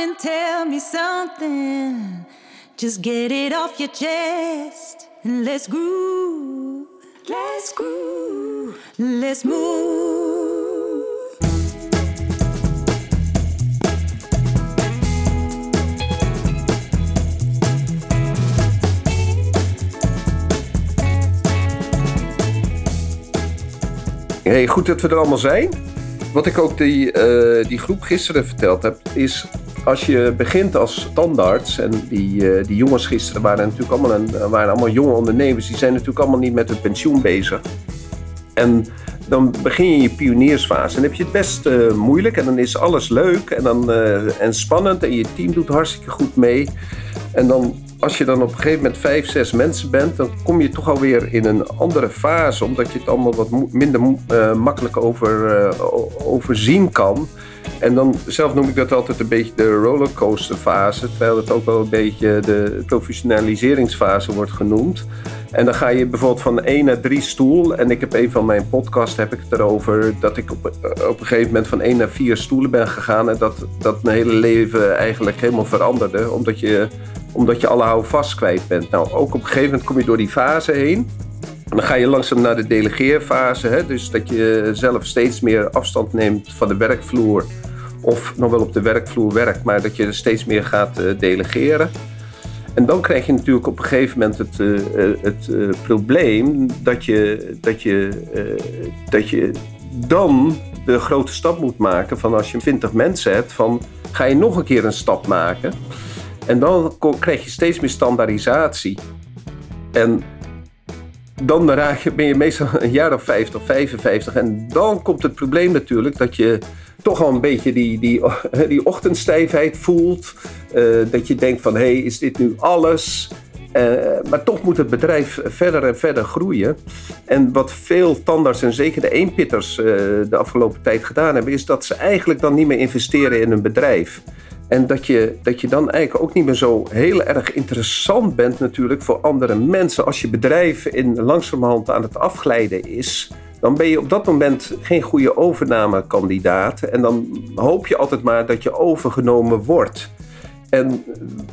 and tell me something. Just get it off your chest and let's groove. Let's groove. Let's move. Hey, goed dat we er allemaal zijn. Wat ik ook die, eh, die groep gisteren verteld heb, is als je begint als standaards, en die, eh, die jongens gisteren waren natuurlijk allemaal, een, waren allemaal jonge ondernemers, die zijn natuurlijk allemaal niet met hun pensioen bezig. En dan begin je je pioniersfase. En dan heb je het best eh, moeilijk en dan is alles leuk en, dan, en spannend en je team doet hartstikke goed mee. En dan als je dan op een gegeven moment vijf, zes mensen bent, dan kom je toch alweer in een andere fase, omdat je het allemaal wat minder makkelijk over, overzien kan. En dan, zelf noem ik dat altijd een beetje de rollercoasterfase, terwijl het ook wel een beetje de professionaliseringsfase wordt genoemd. En dan ga je bijvoorbeeld van één naar drie stoel. En ik heb een van mijn podcast heb ik het erover dat ik op, op een gegeven moment van één naar vier stoelen ben gegaan. En dat, dat mijn hele leven eigenlijk helemaal veranderde. Omdat je, omdat je alle houvast kwijt bent. Nou, ook op een gegeven moment kom je door die fase heen. Dan ga je langzaam naar de delegeerfase. Hè? Dus dat je zelf steeds meer afstand neemt van de werkvloer. Of nog wel op de werkvloer werkt, maar dat je steeds meer gaat uh, delegeren. En dan krijg je natuurlijk op een gegeven moment het, uh, het uh, probleem dat je, dat, je, dat je dan de grote stap moet maken van als je 20 mensen hebt, van ga je nog een keer een stap maken. En dan krijg je steeds meer standaardisatie. En dan raak je, ben je meestal een jaar of 50, 55. En dan komt het probleem natuurlijk dat je toch al een beetje die, die, die ochtendstijfheid voelt. Uh, dat je denkt van, hé, hey, is dit nu alles? Uh, maar toch moet het bedrijf verder en verder groeien. En wat veel tandarts en zeker de eenpitters uh, de afgelopen tijd gedaan hebben... is dat ze eigenlijk dan niet meer investeren in een bedrijf. En dat je, dat je dan eigenlijk ook niet meer zo heel erg interessant bent natuurlijk voor andere mensen. Als je bedrijf in langzamerhand aan het afglijden is dan ben je op dat moment geen goede overnamekandidaat. En dan hoop je altijd maar dat je overgenomen wordt. En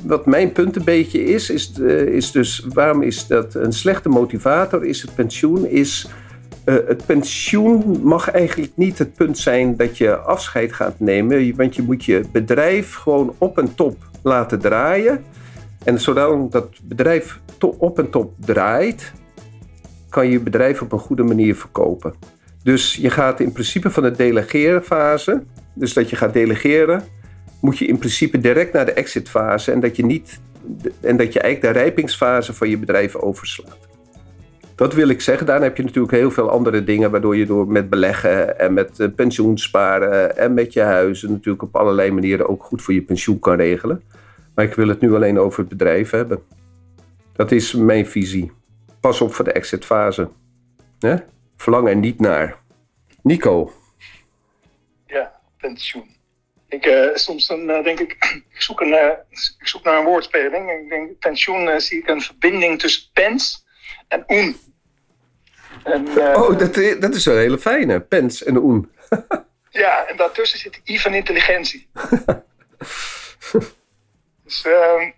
wat mijn punt een beetje is, is, eh, is dus waarom is dat een slechte motivator? Is het pensioen? Is uh, het pensioen mag eigenlijk niet het punt zijn dat je afscheid gaat nemen. Want je moet je bedrijf gewoon op en top laten draaien. En zodat dat bedrijf op en top draait, kan je je bedrijf op een goede manier verkopen. Dus je gaat in principe van de delegeren dus dat je gaat delegeren, moet je in principe direct naar de exitfase en dat je niet en dat je eigenlijk de rijpingsfase van je bedrijf overslaat. Dat wil ik zeggen. Daarna heb je natuurlijk heel veel andere dingen waardoor je door met beleggen en met eh, pensioen sparen en met je huizen natuurlijk op allerlei manieren ook goed voor je pensioen kan regelen. Maar ik wil het nu alleen over het bedrijf hebben. Dat is mijn visie pas op voor de exitfase. Hè? Verlang er niet naar. Nico. Ja, pensioen. Ik, uh, soms dan uh, denk ik, ik zoek, een, ik zoek naar een woordspeling. Ik denk, pensioen zie ik een verbinding tussen pens en oen. En, oh, dat, dat is wel een hele fijne, pens en oen. ja, en daartussen zit I van intelligentie. dus ehm,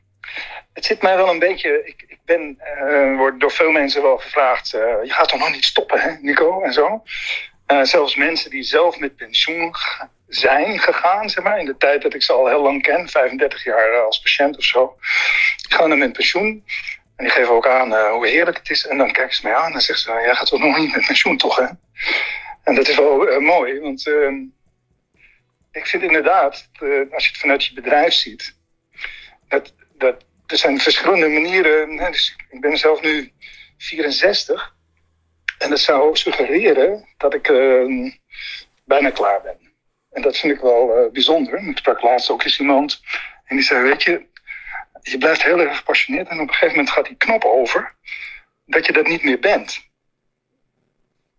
het zit mij wel een beetje. Ik, ik ben, uh, wordt door veel mensen wel gevraagd: je gaat toch nog niet stoppen, hè, Nico? En zo. Zelfs mensen die zelf met pensioen zijn gegaan, zeg maar, in de tijd dat ik ze al heel lang ken, 35 jaar als patiënt of zo, die gaan dan met pensioen. En die geven ook aan hoe heerlijk het is. En dan kijken ze mij aan en zeggen ze: Jij gaat toch nog niet met pensioen, toch? Hè? En dat is wel mooi, want ehm, ik vind inderdaad, als je het vanuit je bedrijf ziet, dat, dat er zijn verschillende manieren. Hè, dus ik ben zelf nu 64. En dat zou suggereren dat ik uh, bijna klaar ben. En dat vind ik wel bijzonder. Ik sprak laatst ook eens iemand. En die zei, weet je, je blijft heel erg gepassioneerd. En op een gegeven moment gaat die knop over. Dat je dat niet meer bent.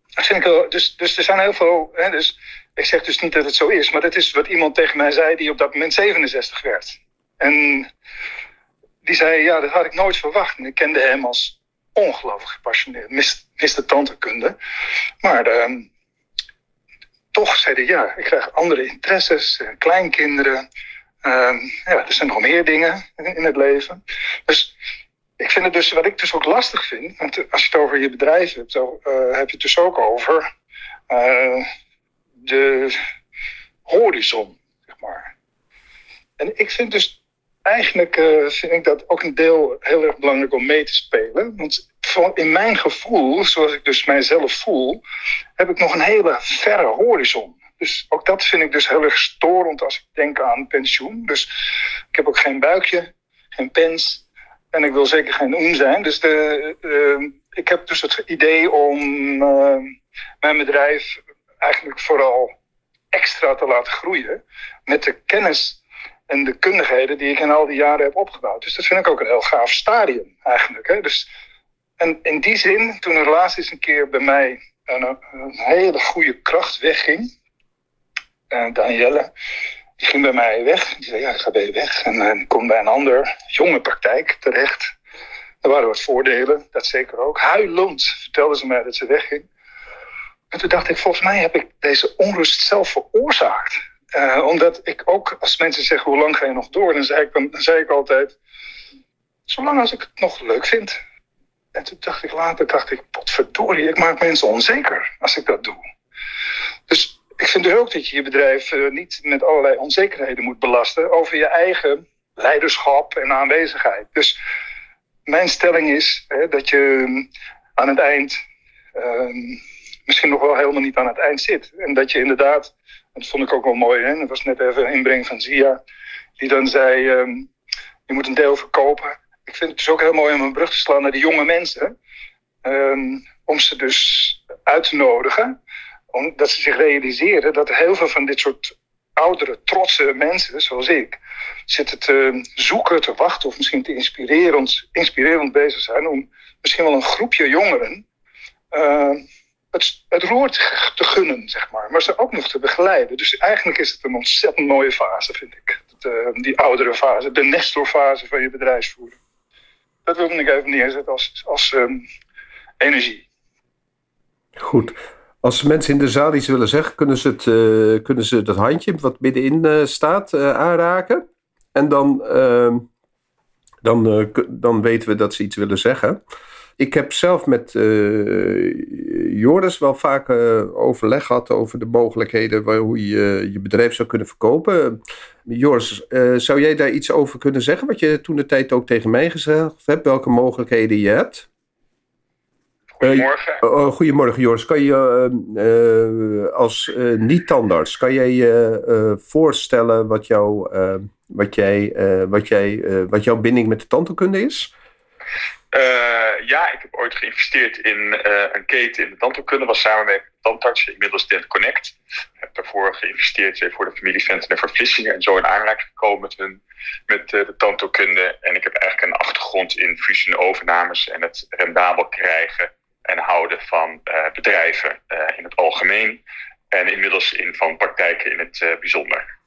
Dat vind ik wel, dus, dus er zijn heel veel... Hè, dus ik zeg dus niet dat het zo is. Maar dat is wat iemand tegen mij zei die op dat moment 67 werd. En die zei, ja, dat had ik nooit verwacht. En ik kende hem als ongelooflijk gepassioneerd, miste tantekunde. Maar uh, toch zei hij, ja, ik krijg andere interesses, uh, kleinkinderen. Ehm, ja, er zijn nog meer dingen in het leven. Dus ik vind het dus, wat ik dus ook lastig vind, want als je het over je bedrijf hebt, uh, heb je het dus ook over uh, de horizon, zeg maar. En ik vind dus eigenlijk uh, vind ik dat ook een deel heel erg belangrijk om mee te spelen. Want in mijn gevoel, zoals ik dus mijzelf voel, heb ik nog een hele verre horizon. Dus ook dat vind ik dus heel erg storend als ik denk aan pensioen. Dus ik heb ook geen buikje, geen pens. En ik wil zeker geen oen zijn. Dus de, uh, ik heb dus het idee om uh, mijn bedrijf eigenlijk vooral extra te laten groeien. Met de kennis en de kundigheden die ik in al die jaren heb opgebouwd. Dus dat vind ik ook een heel gaaf stadium eigenlijk. Hè? Dus, en in die zin, toen er laatst eens een keer bij mij een hele goede kracht wegging. Uh, Danielle, die ging bij mij weg. Die zei, ja, ik ga bij je weg. En dan kom bij een ander jonge praktijk terecht. Er waren wat voordelen, dat zeker ook. Huilend vertelde ze mij dat ze wegging. En toen dacht ik, volgens mij heb ik deze onrust zelf veroorzaakt. Uh, omdat ik ook, als mensen zeggen, hoe lang ga je nog door? Dan zei ik, dan zei ik altijd, zolang als ik het nog leuk vind. En toen dacht ik later, dacht ik, potverdorie, ik maak mensen onzeker als ik dat doe. Dus ik vind dus ook dat je je bedrijf uh, niet met allerlei onzekerheden moet belasten over je eigen leiderschap en aanwezigheid. Dus mijn stelling is hè, dat je aan het eind uh, misschien nog wel helemaal niet aan het eind zit. En dat je inderdaad, dat vond ik ook wel mooi, hè, dat was net even een inbreng van Zia, die dan zei, uh, je moet een deel verkopen. Ik vind het dus ook heel mooi om een brug te slaan naar de jonge mensen. Ehm, om ze dus uit te nodigen omdat ze zich realiseren dat heel veel van dit soort oudere, trotse mensen, zoals ik, zitten te zoeken, te wachten of misschien te inspirerend, inspirerend bezig zijn om misschien wel een groepje jongeren uh, het, het roer te gunnen, zeg maar, maar ze ook nog te begeleiden. Dus eigenlijk is het een ontzettend mooie fase, vind ik. De, die oudere fase, de Nestor-fase van je bedrijfsvoering. Dat wil ik even neerzetten als, als um, energie. Goed. Als mensen in de zaal iets willen zeggen, kunnen ze, het, uh, kunnen ze dat handje wat middenin uh, staat uh, aanraken. En dan, ehm, dan, dan weten we dat ze iets willen zeggen. Ik heb zelf met Joris wel vaak overleg gehad over de mogelijkheden waar, hoe je je bedrijf zou kunnen verkopen. Joris, zou jij daar iets over kunnen zeggen? Wat je toen de tijd ook tegen mij gezegd hebt, welke mogelijkheden je hebt? Goedemorgen. Uh, goedemorgen, Joris. Kan je uh, als niet-tandarts, kan jij je voorstellen wat, jou, wat, jij, wat, jij, wat jouw binding met de tandheelkunde is? ja, ik heb ooit geïnvesteerd in een keten in de tandheelkunde. was samen met tandarts, inmiddels Dent Connect. Ik heb daarvoor geïnvesteerd voor de familie Venten en voor Vlissingen. En zo in aanraking gekomen met, hun, met de tandheelkunde. En ik heb eigenlijk een achtergrond in fusie en overnames en het rendabel krijgen en houden van uh, bedrijven uh, in het algemeen. En inmiddels in van praktijken in het uh, bijzonder.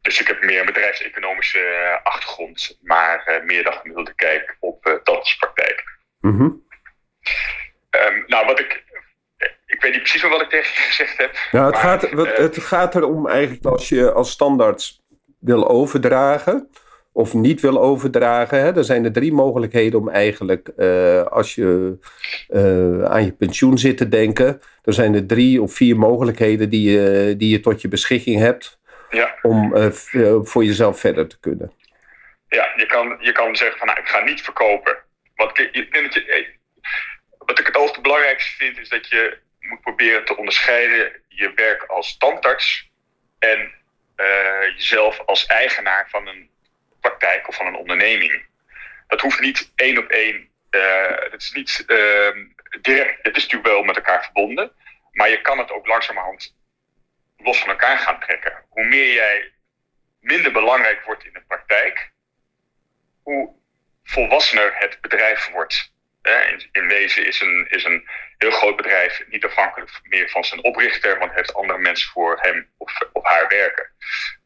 Dus ik heb meer een bedrijfseconomische achtergrond, maar meer dan gemiddelde kijk op uh, tandartspraktijk. Mm -hmm. um, nou, wat ik. Ik weet niet precies wat ik tegen je gezegd heb. Nou, het, maar, gaat, wat, het gaat erom eigenlijk als je als standaard wil overdragen of niet wil overdragen. Hè. Er zijn er drie mogelijkheden om eigenlijk, uh, als je uh, aan je pensioen zit te denken, er zijn er drie of vier mogelijkheden die je, die je tot je beschikking hebt ja. om uh, voor jezelf verder te kunnen. Ja, je kan, je kan zeggen van nou, ik ga niet verkopen. Want ik, ik denk dat je, wat ik het allerbelangrijkste vind is dat je moet proberen te onderscheiden je werk als tandarts en jezelf als eigenaar van een praktijk of van een onderneming. Dat hoeft niet één op één. Uh, het is niet uh, direct. Het is natuurlijk wel met elkaar verbonden. Maar je kan het ook langzamerhand los van elkaar gaan trekken. Hoe meer jij minder belangrijk wordt in de praktijk, hoe volwassener het bedrijf wordt. In, in wezen is een, is een heel groot bedrijf niet afhankelijk meer van zijn oprichter, want heeft andere mensen voor hem of, of haar werken.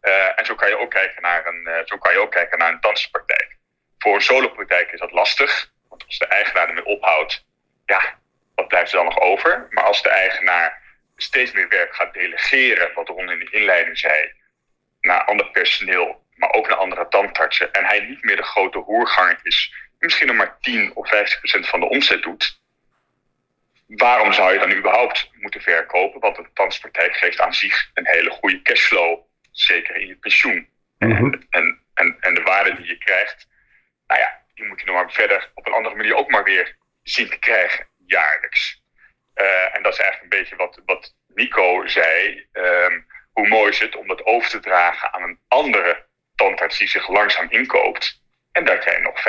Uh, en zo kan je ook kijken naar een, uh, zo kan je ook kijken naar een danspraktijk. Voor een solopraktijk is dat lastig, want als de eigenaar ermee ophoudt, ja, wat blijft er dan nog over? Maar als de eigenaar steeds meer werk gaat delegeren, wat Ron in de inleiding zei, naar ander personeel, maar ook naar andere tandartsen. En hij niet meer de grote hoerganger is, misschien nog maar 10 of 15 procent van de omzet doet. Waarom zou je dan überhaupt moeten verkopen? Want een tandartspraktijk geeft aan zich een hele goede cashflow, zeker in je pensioen. Mhm. en, en, en de waarde die je krijgt, nou ja, die moet je nog maar verder op een andere manier ook maar weer zien te krijgen, jaarlijks. Uh, en dat is eigenlijk een beetje wat, wat Nico zei. Um, hoe mooi is het om dat over te dragen aan een andere tandarts die zich langzaam inkoopt. En dat jij nog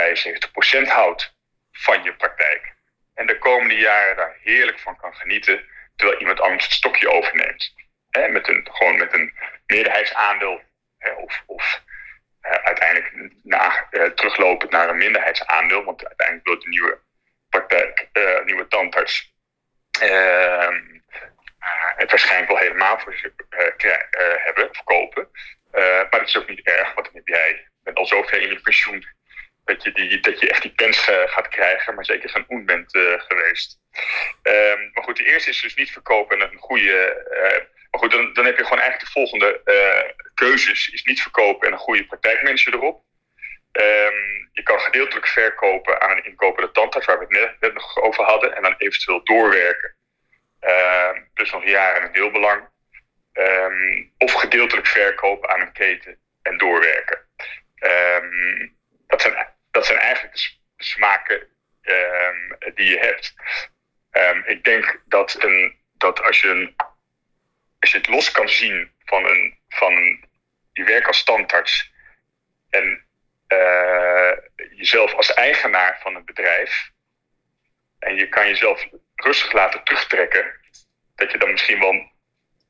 75% houdt van je praktijk. En de komende jaren daar heerlijk van kan genieten, terwijl iemand anders het stokje overneemt. He, met een, gewoon met een meerderheidsaandeel. He, of, of uh, uiteindelijk na, uh, teruglopend naar een minderheidsaandeel. Want uiteindelijk wil de nieuwe praktijk, uh, nieuwe tandarts ehm, het waarschijnlijk wel helemaal voor zich hebben of kopen. maar dat is ook niet erg, want dan heb jij bent al zover in je pensioen dat je, die, dat je echt die pens gaat krijgen, maar zeker geen oen bent geweest. Um, maar goed, de eerste is dus niet verkopen en een goede. maar goed, dan, dan heb je gewoon eigenlijk de volgende keuzes: is niet verkopen en een goede praktijkmanager erop. Um, je kan gedeeltelijk verkopen aan een inkopende tandarts, waar we het net, nog over hadden, en dan eventueel doorwerken. Uh, dus nog jaren een deelbelang. Um, of gedeeltelijk verkopen aan een keten en doorwerken. Um, dat, zijn, dat zijn eigenlijk de smaken die je hebt. ik denk dat, een, dat als, je een, als je het los kan zien van een, van een je werkt als standarts en uh, jezelf als eigenaar van het bedrijf en je kan jezelf rustig laten terugtrekken, dat je dan misschien wel,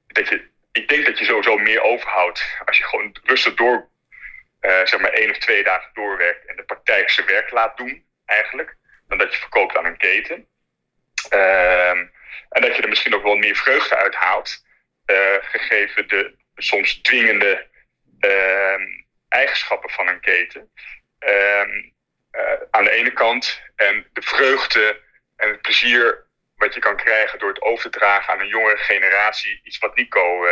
dat je, ik denk dat je sowieso meer overhoudt als je gewoon rustig door, uh, zeg maar één of twee dagen doorwerkt en de praktijk zijn werk laat doen, eigenlijk, dan dat je verkoopt aan een keten. Uh, en dat je er misschien ook wel meer vreugde uit haalt, uh, gegeven de soms dwingende uh, eigenschappen van een keten. Uh, aan de ene kant en de vreugde en het plezier wat je kan krijgen door het over te dragen aan een jongere generatie. Iets wat Nico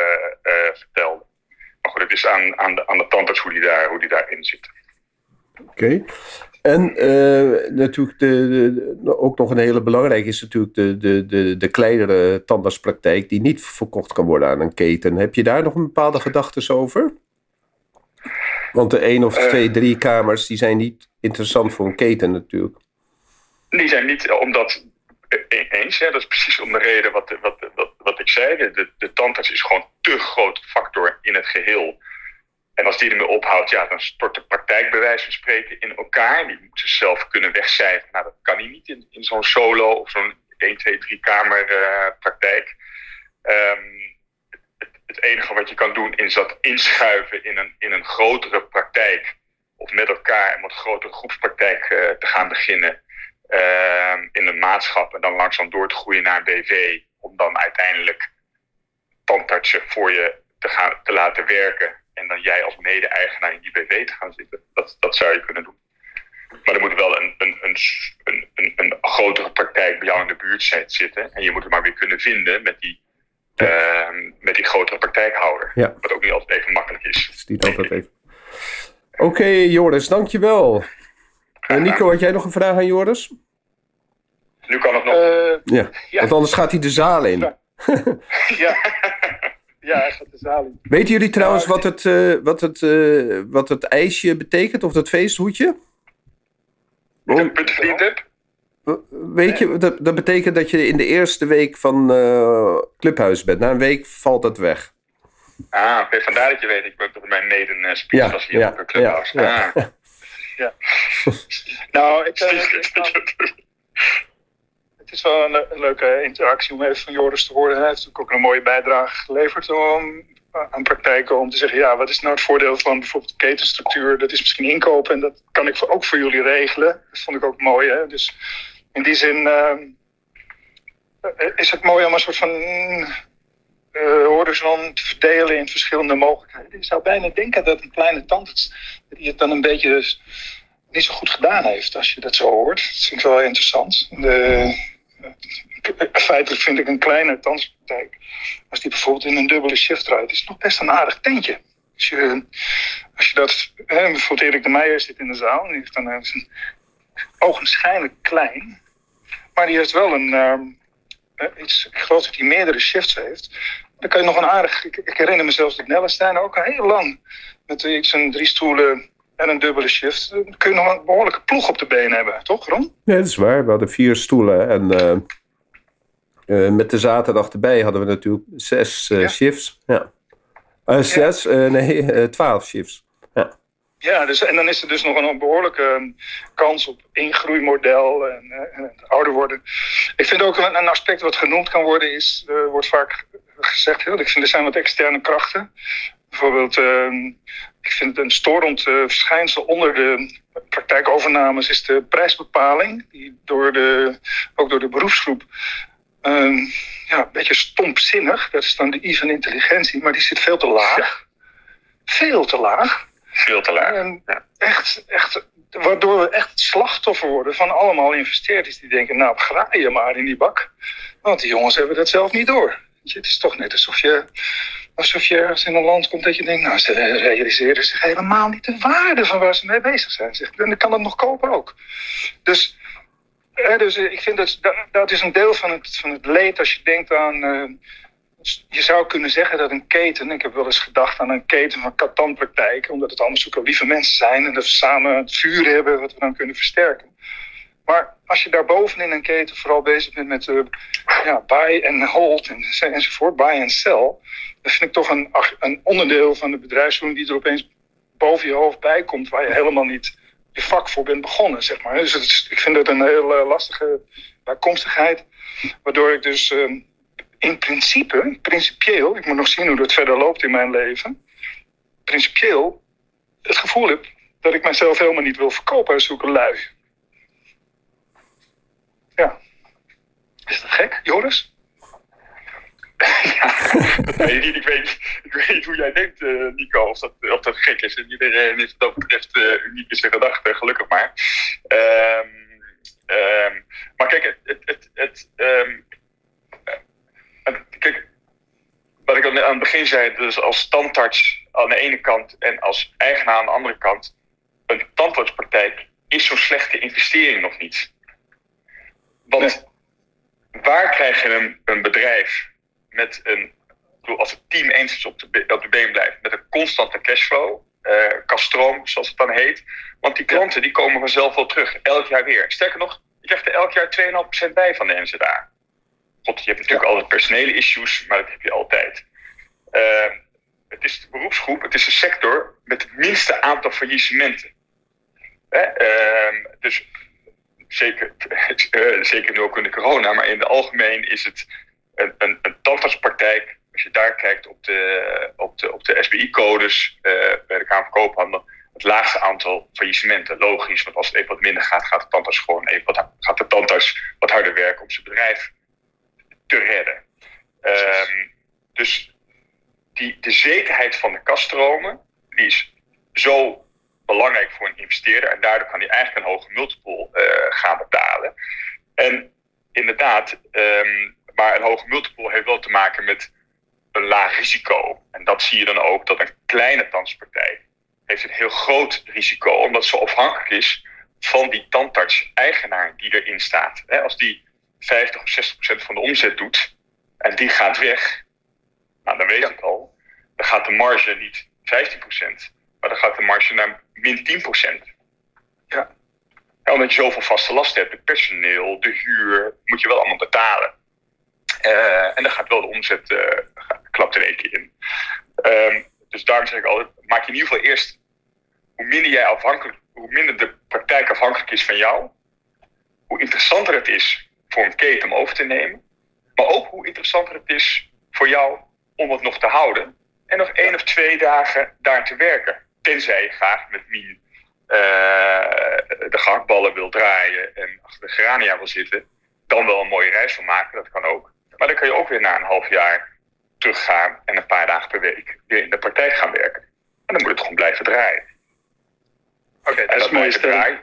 vertelde. Maar goed, het is aan, aan, de, aan de tandarts hoe die, daar, hoe die daarin zit. Oké. Okay. En uh, natuurlijk de, de, ook nog een hele belangrijke is natuurlijk de, de, de, de kleinere tandartspraktijk die niet verkocht kan worden aan een keten. Heb je daar nog een bepaalde gedachten over? Want de één of twee, drie kamers die zijn niet interessant voor een keten natuurlijk. Die zijn niet, omdat eens, hè, dat is precies om de reden wat, wat, wat, wat ik zei. De, de tandarts is gewoon te groot factor in het geheel. En als die ermee ophoudt, ja, dan stort de praktijk bij wijze van spreken in elkaar. Die moet ze zelf kunnen wegcijferen. Nou, dat kan hij niet in, in zo'n solo of zo'n 1, 2, 3 kamer uh, praktijk. Um, het, enige wat je kan doen is dat inschuiven in een, in een grotere praktijk. Of met elkaar een wat grotere groepspraktijk uh, te gaan beginnen. Uh, in een maatschap en dan langzaam door te groeien naar een BV. Om dan uiteindelijk tandartsen voor je te, gaan, te laten werken. En dan jij als mede-eigenaar in die BV te gaan zitten. Dat, dat zou je kunnen doen. Maar er moet wel een, een, een, een, een, grotere praktijk bij jou in de buurt zitten. En je moet het maar weer kunnen vinden met die, ja. uh, met die grotere praktijkhouder. Ja. Wat ook niet altijd even makkelijk is. Het is niet altijd even. Oké, okay, Joris, dankjewel. En Nico, had jij nog een vraag aan Joris? Nu kan het nog. Uh, ja. ja. want anders gaat hij de zaal in. Ja. ja. ja, hij gaat de zaal in. Weten jullie trouwens wat het, uh, wat, het, uh, wat het ijsje betekent, of dat feesthoedje? Dat ik verdiend heb? Weet je, dat, dat betekent dat je in de eerste week van Clubhuis bent. Na een week valt het weg. Ah, oké, okay. vandaar dat je weet, ik ben toch mijn maiden speech was hier op Clubhuis. Ja, ja. Ah. ja. nou, ik, uh, het is wel een, leuke interactie om even van Joris te horen. Hij heeft natuurlijk ook een mooie bijdrage geleverd om, aan praktijken om te zeggen, ja, wat is nou het voordeel van bijvoorbeeld ketenstructuur? Dat is misschien inkopen en dat kan ik ook voor jullie regelen. Dat vond ik ook mooi. Hè? Dus in die zin uh, is het mooi om een soort van uh, horizon te verdelen in verschillende mogelijkheden. Je zou bijna denken dat een kleine tandarts die het dan een beetje niet zo goed gedaan heeft, als je dat zo hoort. Dat vind ik wel interessant. De, feitelijk vind ik een kleine tandartspraktijk, als die bijvoorbeeld in een dubbele shift rijdt, is nog best een aardig tentje. Als je, als je dat... Hè, bijvoorbeeld Erik de Meijer zit in de zaal. Die heeft dan een ogenschijnlijk klein. Maar die heeft wel een... Uh, iets, ik geloof dat hij meerdere shifts heeft. Dan kan je nog een aardig... Ik, herinner me zelfs dat Nellestein ook heel lang... met een drie stoelen en een dubbele shift... dan kun je nog een behoorlijke ploeg op de benen hebben. Toch, Ron? Ja, dat is waar. We hadden vier stoelen en... Uh, uh, met de zaterdag erbij hadden we natuurlijk zes uh, ja. shifts. Ja. Zes, ja. nee, twaalf shifts. Ja, ja dus, en dan is er dus nog een behoorlijke kans op ingroeimodel en, en ouder worden. Ik vind ook een, een, aspect wat genoemd kan worden, is, wordt vaak gezegd, heel, ik vind er zijn wat externe krachten. Bijvoorbeeld, ik vind een storend verschijnsel onder de praktijkovernames is de prijsbepaling, die door de, ook door de beroepsgroep um, ja, een beetje stompzinnig. Dat is dan de I van intelligentie, maar die zit veel te laag. Ja. Veel te laag. Veel te laag. En echt, echt, waardoor we echt slachtoffer worden van allemaal investeerders die denken, nou, graai je maar in die bak. Want die jongens hebben dat zelf niet door. Het is toch net alsof je, alsof je ergens in een land komt dat je denkt, nou, ze realiseren zich helemaal niet de waarde van waar ze mee bezig zijn. En dan kan het nog kopen ook. Dus ja, dus ik vind dat, dat is een deel van het, van het leed als je denkt aan. Uh, je zou kunnen zeggen dat een keten, ik heb wel eens gedacht aan een keten van katanpraktijken, omdat het allemaal zulke lieve mensen zijn en dat we samen het vuur hebben wat we dan kunnen versterken. Maar als je daarboven in een keten vooral bezig bent met uh, ja, buy en hold en, enzovoort, buy en sell, dan vind ik toch een, een onderdeel van de bedrijfsvoering die er opeens boven je hoofd bij komt, waar je helemaal niet je vak voor bent begonnen, zeg maar. Dus ik vind het een heel uh, lastige bijkomstigheid, waardoor ik dus uh, in principe, principieel, ik moet nog zien hoe dat verder loopt in mijn leven, principieel het gevoel heb dat ik mezelf helemaal niet wil verkopen uit zulke lui. Ja. Is dat gek, Joris? Ja, dat weet ik niet. Ik weet, ik weet niet hoe jij denkt, uh, Nico, of dat, of dat gek is. En iedereen is wat dat betreft uh, uniek in zijn gedachten, gelukkig maar. Um, um, maar kijk, het, het, het, um, kijk, wat ik aan het begin zei, dus als tandarts aan de ene kant en als eigenaar aan de andere kant, een tandartspraktijk is zo'n slechte investering nog niet. Want nee. waar krijg je een, een bedrijf met een, als het team eens op de, op de been blijft, met een constante cashflow, uh, kaststroom zoals het dan heet. Want die klanten die komen vanzelf wel terug, elk jaar weer. Sterker nog, je krijgt er elk jaar 2,5% bij van de NZA. God, je hebt natuurlijk altijd personele issues, maar dat heb je altijd. Uh, het is de beroepsgroep, het is de sector met het minste aantal faillissementen. Uh, dus zeker, uh, zeker nu ook in de corona, maar in het algemeen is het een, een, een tandartspraktijk, als je daar kijkt op de, op de, op de SBI-codes uh, bij de Kamer van Koophandel, het laagste aantal faillissementen. Logisch, want als het even wat minder gaat, gaat de tandarts gewoon even wat, gaat de tandarts wat harder werken om zijn bedrijf te redden. Um, dus die, de zekerheid van de kaststromen, die is zo belangrijk voor een investeerder. En daardoor kan hij eigenlijk een hoge multiple uh, gaan betalen. En inderdaad, um, maar een hoge multiple heeft wel te maken met een laag risico. En dat zie je dan ook, dat een kleine tandartspartij heeft een heel groot risico, omdat ze afhankelijk is van die tandarts-eigenaar die erin staat. Als die 50 of 60 procent van de omzet doet en die gaat weg, nou, dan weet ja. ik al, dan gaat de marge niet 15 procent, maar dan gaat de marge naar min 10 procent. Ja. ja. Omdat je zoveel vaste lasten hebt, het personeel, de huur, moet je wel allemaal betalen. Uh, en dan gaat wel de omzet uh, klapt er één keer in. Um, dus daarom zeg ik altijd, maak je in ieder geval eerst, hoe minder jij afhankelijk, hoe minder de praktijk afhankelijk is van jou, hoe interessanter het is voor een keten om over te nemen, maar ook hoe interessanter het is voor jou om het nog te houden en nog één of twee dagen daar te werken. Tenzij je graag met Mien uh, de gehaktballen wil draaien en achter de gerania wil zitten, dan wel een mooie reis van maken, dat kan ook. Maar dan kan je ook weer na een half jaar teruggaan en een paar dagen per week weer in de praktijk gaan werken. En dan moet het gewoon blijven draaien. Oké, okay, en dat blijven draaien.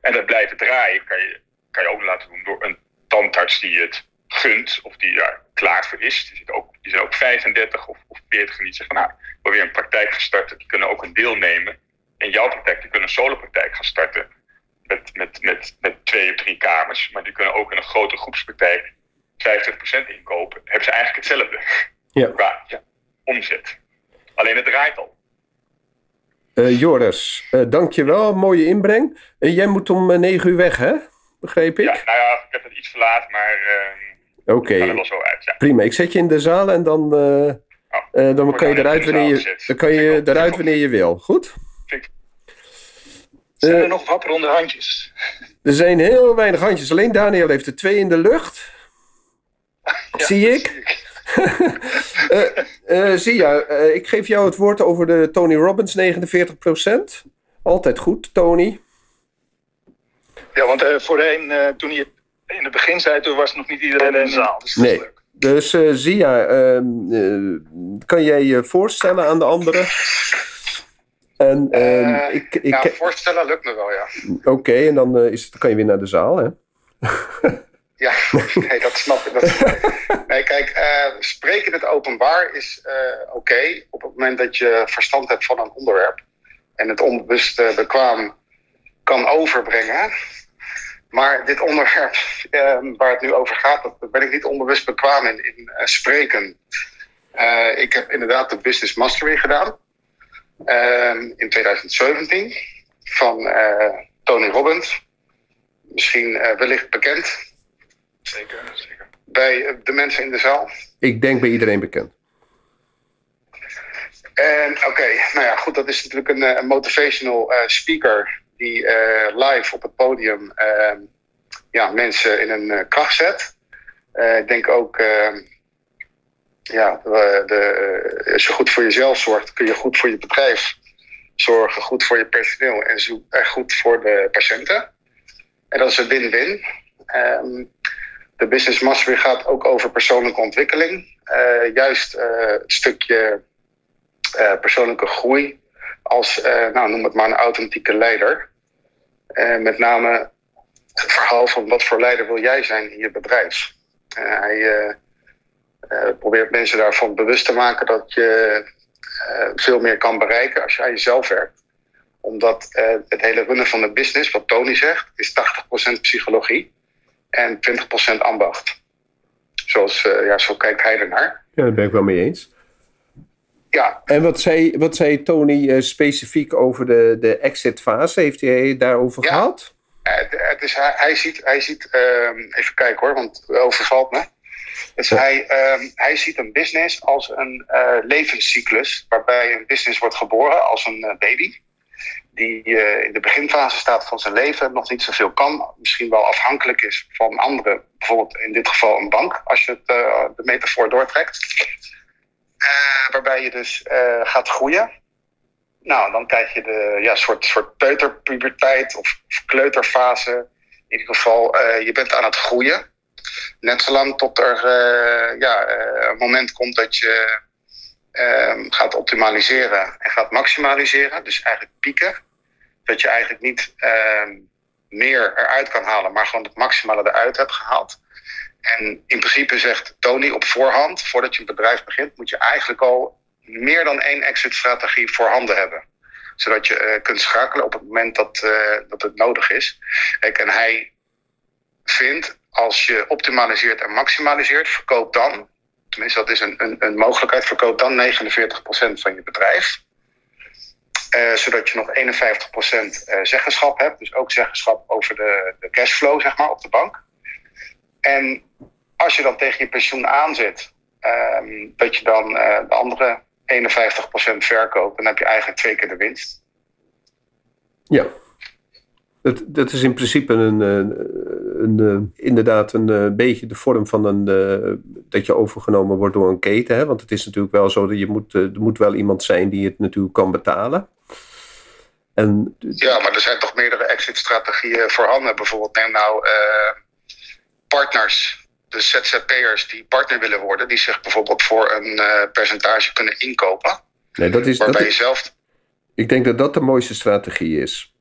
En dat blijven draaien kan je, kan je ook laten doen door een tandarts die het gunt of die daar klaar voor is. Die, ook, die zijn ook 35 of, of 40 en die zeggen, nou, we hebben weer een praktijk gestart. Die kunnen ook een deel nemen. En jouw praktijk, die kunnen een solopraktijk gaan starten. Met, met, met, met twee of drie kamers. Maar die kunnen ook in een grote groepspraktijk 25% inkopen. Hebben ze eigenlijk hetzelfde. Ja. Qua ja, omzet. Alleen het draait al. Uh, Joris, uh, dankjewel. Mooie inbreng. Uh, jij moet om negen uur weg, hè? Begreep ik? Ja, nou ja, ik heb het iets verlaat, maar Oké. Okay. er wel zo uit. Ja. Prima. Ik zet je in de zaal en dan, oh, dan kan je eruit wanneer je, dan kan je eruit wanneer je wil. Goed? Zijn er nog wapperende handjes? Er zijn heel weinig handjes. Alleen Daniel heeft er twee in de lucht. Ja, zie ik. Zie ik. uh, uh, zie je, uh, ik geef jou het woord over de Tony Robbins 49%. Altijd goed, Tony. Ja, want voorheen, toen je in het begin zei, toen was nog niet iedereen in de zaal. Dus nee. Dus Zia, ehm, kan jij je voorstellen aan de anderen? En, uh, ik, ik, ja, voorstellen lukt me wel, ja. Oké, okay, en dan uh, is het, kan je weer naar de zaal, hè? ja, nee, dat snap ik. Nee, kijk, uh, spreken het openbaar is oké okay, op het moment dat je verstand hebt van een onderwerp en het onbewust bekwaam kan overbrengen. Maar dit onderwerp waar het nu over gaat, dat ben ik niet onbewust bekwaam in, in spreken. ik heb inderdaad de Business Mastery gedaan. Uh, in 2017 van Tony Robbins. Misschien wellicht bekend. Zeker, zeker. Bij de mensen in de zaal. Ik denk bij iedereen bekend. En oké, okay, nou ja, goed, dat is natuurlijk een, een motivational speaker die live op het podium ehm, ja, mensen in een kracht zet. ik denk ook ehm, ja, de, de, als je goed voor jezelf zorgt, kun je goed voor je bedrijf zorgen, goed voor je personeel en zo, goed voor de patiënten. En dat is een win-win. Um, de Business Mastery gaat ook over persoonlijke ontwikkeling. Uh, juist uh, het stukje uh, persoonlijke groei als, nou, noem het maar, een authentieke leider. met name het verhaal van wat voor leider wil jij zijn in je bedrijf. hij probeert mensen daarvan bewust te maken dat je veel meer kan bereiken als je aan jezelf werkt. Omdat het hele runnen van de business, wat Tony zegt, is 80% psychologie en 20% ambacht. Zoals, ja, zo kijkt hij ernaar. Ja, daar ben ik wel mee eens. Ja. En wat zei, wat zei Tony specifiek over de, de exit fase? Heeft hij daarover ja. gehad? Het, het is, hij, hij ziet, hij ziet ehm, even kijken hoor, want het overvalt me. Dus hij, um, hij ziet een business als een uh, levenscyclus, waarbij een business wordt geboren als een uh, baby. Die uh, in de beginfase staat van zijn leven, nog niet zoveel kan, misschien wel afhankelijk is van anderen, bijvoorbeeld in dit geval een bank, als je het, de metafoor doortrekt. waarbij je dus gaat groeien. Nou, dan krijg je de ja, soort, soort peuterpuberteit of, of kleuterfase. In ieder geval, je bent aan het groeien. Net zolang tot er ja, een moment komt dat je uh, gaat optimaliseren en gaat maximaliseren. Dus eigenlijk pieken. Dat je eigenlijk niet ehm, meer eruit kan halen, maar gewoon het maximale eruit hebt gehaald. En in principe zegt Tony op voorhand, voordat je een bedrijf begint, moet je eigenlijk al meer dan één exit-strategie voorhanden hebben. Zodat je uh, kunt schakelen op het moment dat, uh, dat het nodig is. Kijk, en hij vindt als je optimaliseert en maximaliseert, verkoop dan, tenminste dat is een, een, een mogelijkheid, verkoop dan 49% van je bedrijf. Uh, zodat je nog 51% uh, zeggenschap hebt. Dus ook zeggenschap over de, de cashflow, zeg maar, op de bank. En als je dan tegen je pensioen aanzet, um, dat je dan uh, de andere 51% verkoopt, dan heb je eigenlijk twee keer de winst. Ja. Dat, dat is in principe een, een, een, inderdaad een beetje de vorm van een, dat je overgenomen wordt door een keten. Hè? Want het is natuurlijk wel zo dat je moet, er moet wel iemand zijn die het natuurlijk kan betalen. En, ja, maar er zijn toch meerdere exit-strategieën voorhanden. Bijvoorbeeld neem nou uh, partners, de ZZP'ers die partner willen worden, die zich bijvoorbeeld voor een uh, percentage kunnen inkopen. Nee, dat is, waarbij dat je zelf. Ik denk dat dat de mooiste strategie is.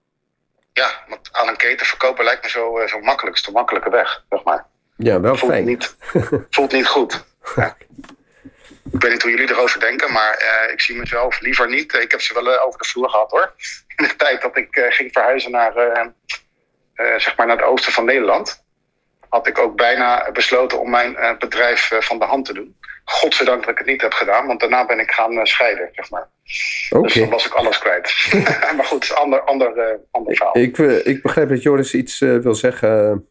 Ja, want aan een keten verkopen lijkt me zo, uh, zo makkelijk, is de makkelijke weg, zeg maar. Ja, wel voelt fijn. niet, voelt niet goed. Ja. Ik weet niet hoe jullie erover denken, maar eh, ik zie mezelf liever niet. Ik heb ze wel eh, over de vloer gehad hoor. In de tijd dat ik eh, ging verhuizen naar, eh, eh, zeg maar naar het oosten van Nederland, had ik ook bijna besloten om mijn eh, bedrijf eh, van de hand te doen. Godzijdank dat ik het niet heb gedaan, want daarna ben ik gaan eh, scheiden, zeg maar. Oké. Dus dan was ik alles kwijt. maar goed, ander, ander, eh, ander verhaal. Ik, eh, ik begrijp dat Joris iets wil zeggen.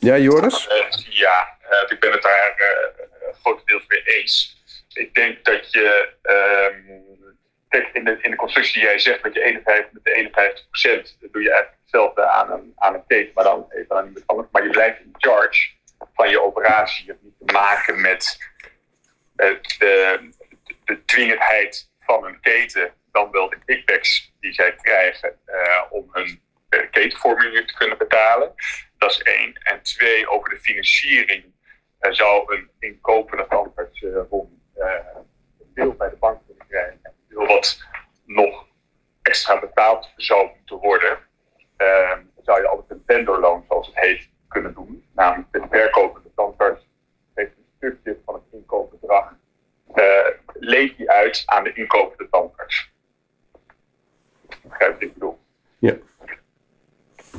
Ja, Joris? Ja, eh, ik ben het daar eh, grotendeels mee eens. Ik denk dat je. ehm, kijk, in de, in de constructie die jij zegt met, je 51, met de 51 procent, doe je eigenlijk hetzelfde aan een, aan een maar dan even aan iemand anders. Maar je blijft in charge van je operatie. Niet te maken met eh, de, de dwingendheid van een keten, dan wel de kickbacks die zij krijgen eh, om hun eh, ketenformulier te kunnen betalen. Dat is één. En twee, over de financiering zou een inkopende rond eh, een deel bij de bank kunnen krijgen. En wat nog extra betaald zou moeten worden. zou je altijd een vendorloon, zoals het heet, kunnen doen. Namelijk de verkopende tandarts heeft een stukje van het inkoopbedrag eh leent die uit aan de inkopende tandarts. Begrijp wat ik bedoel? Ja.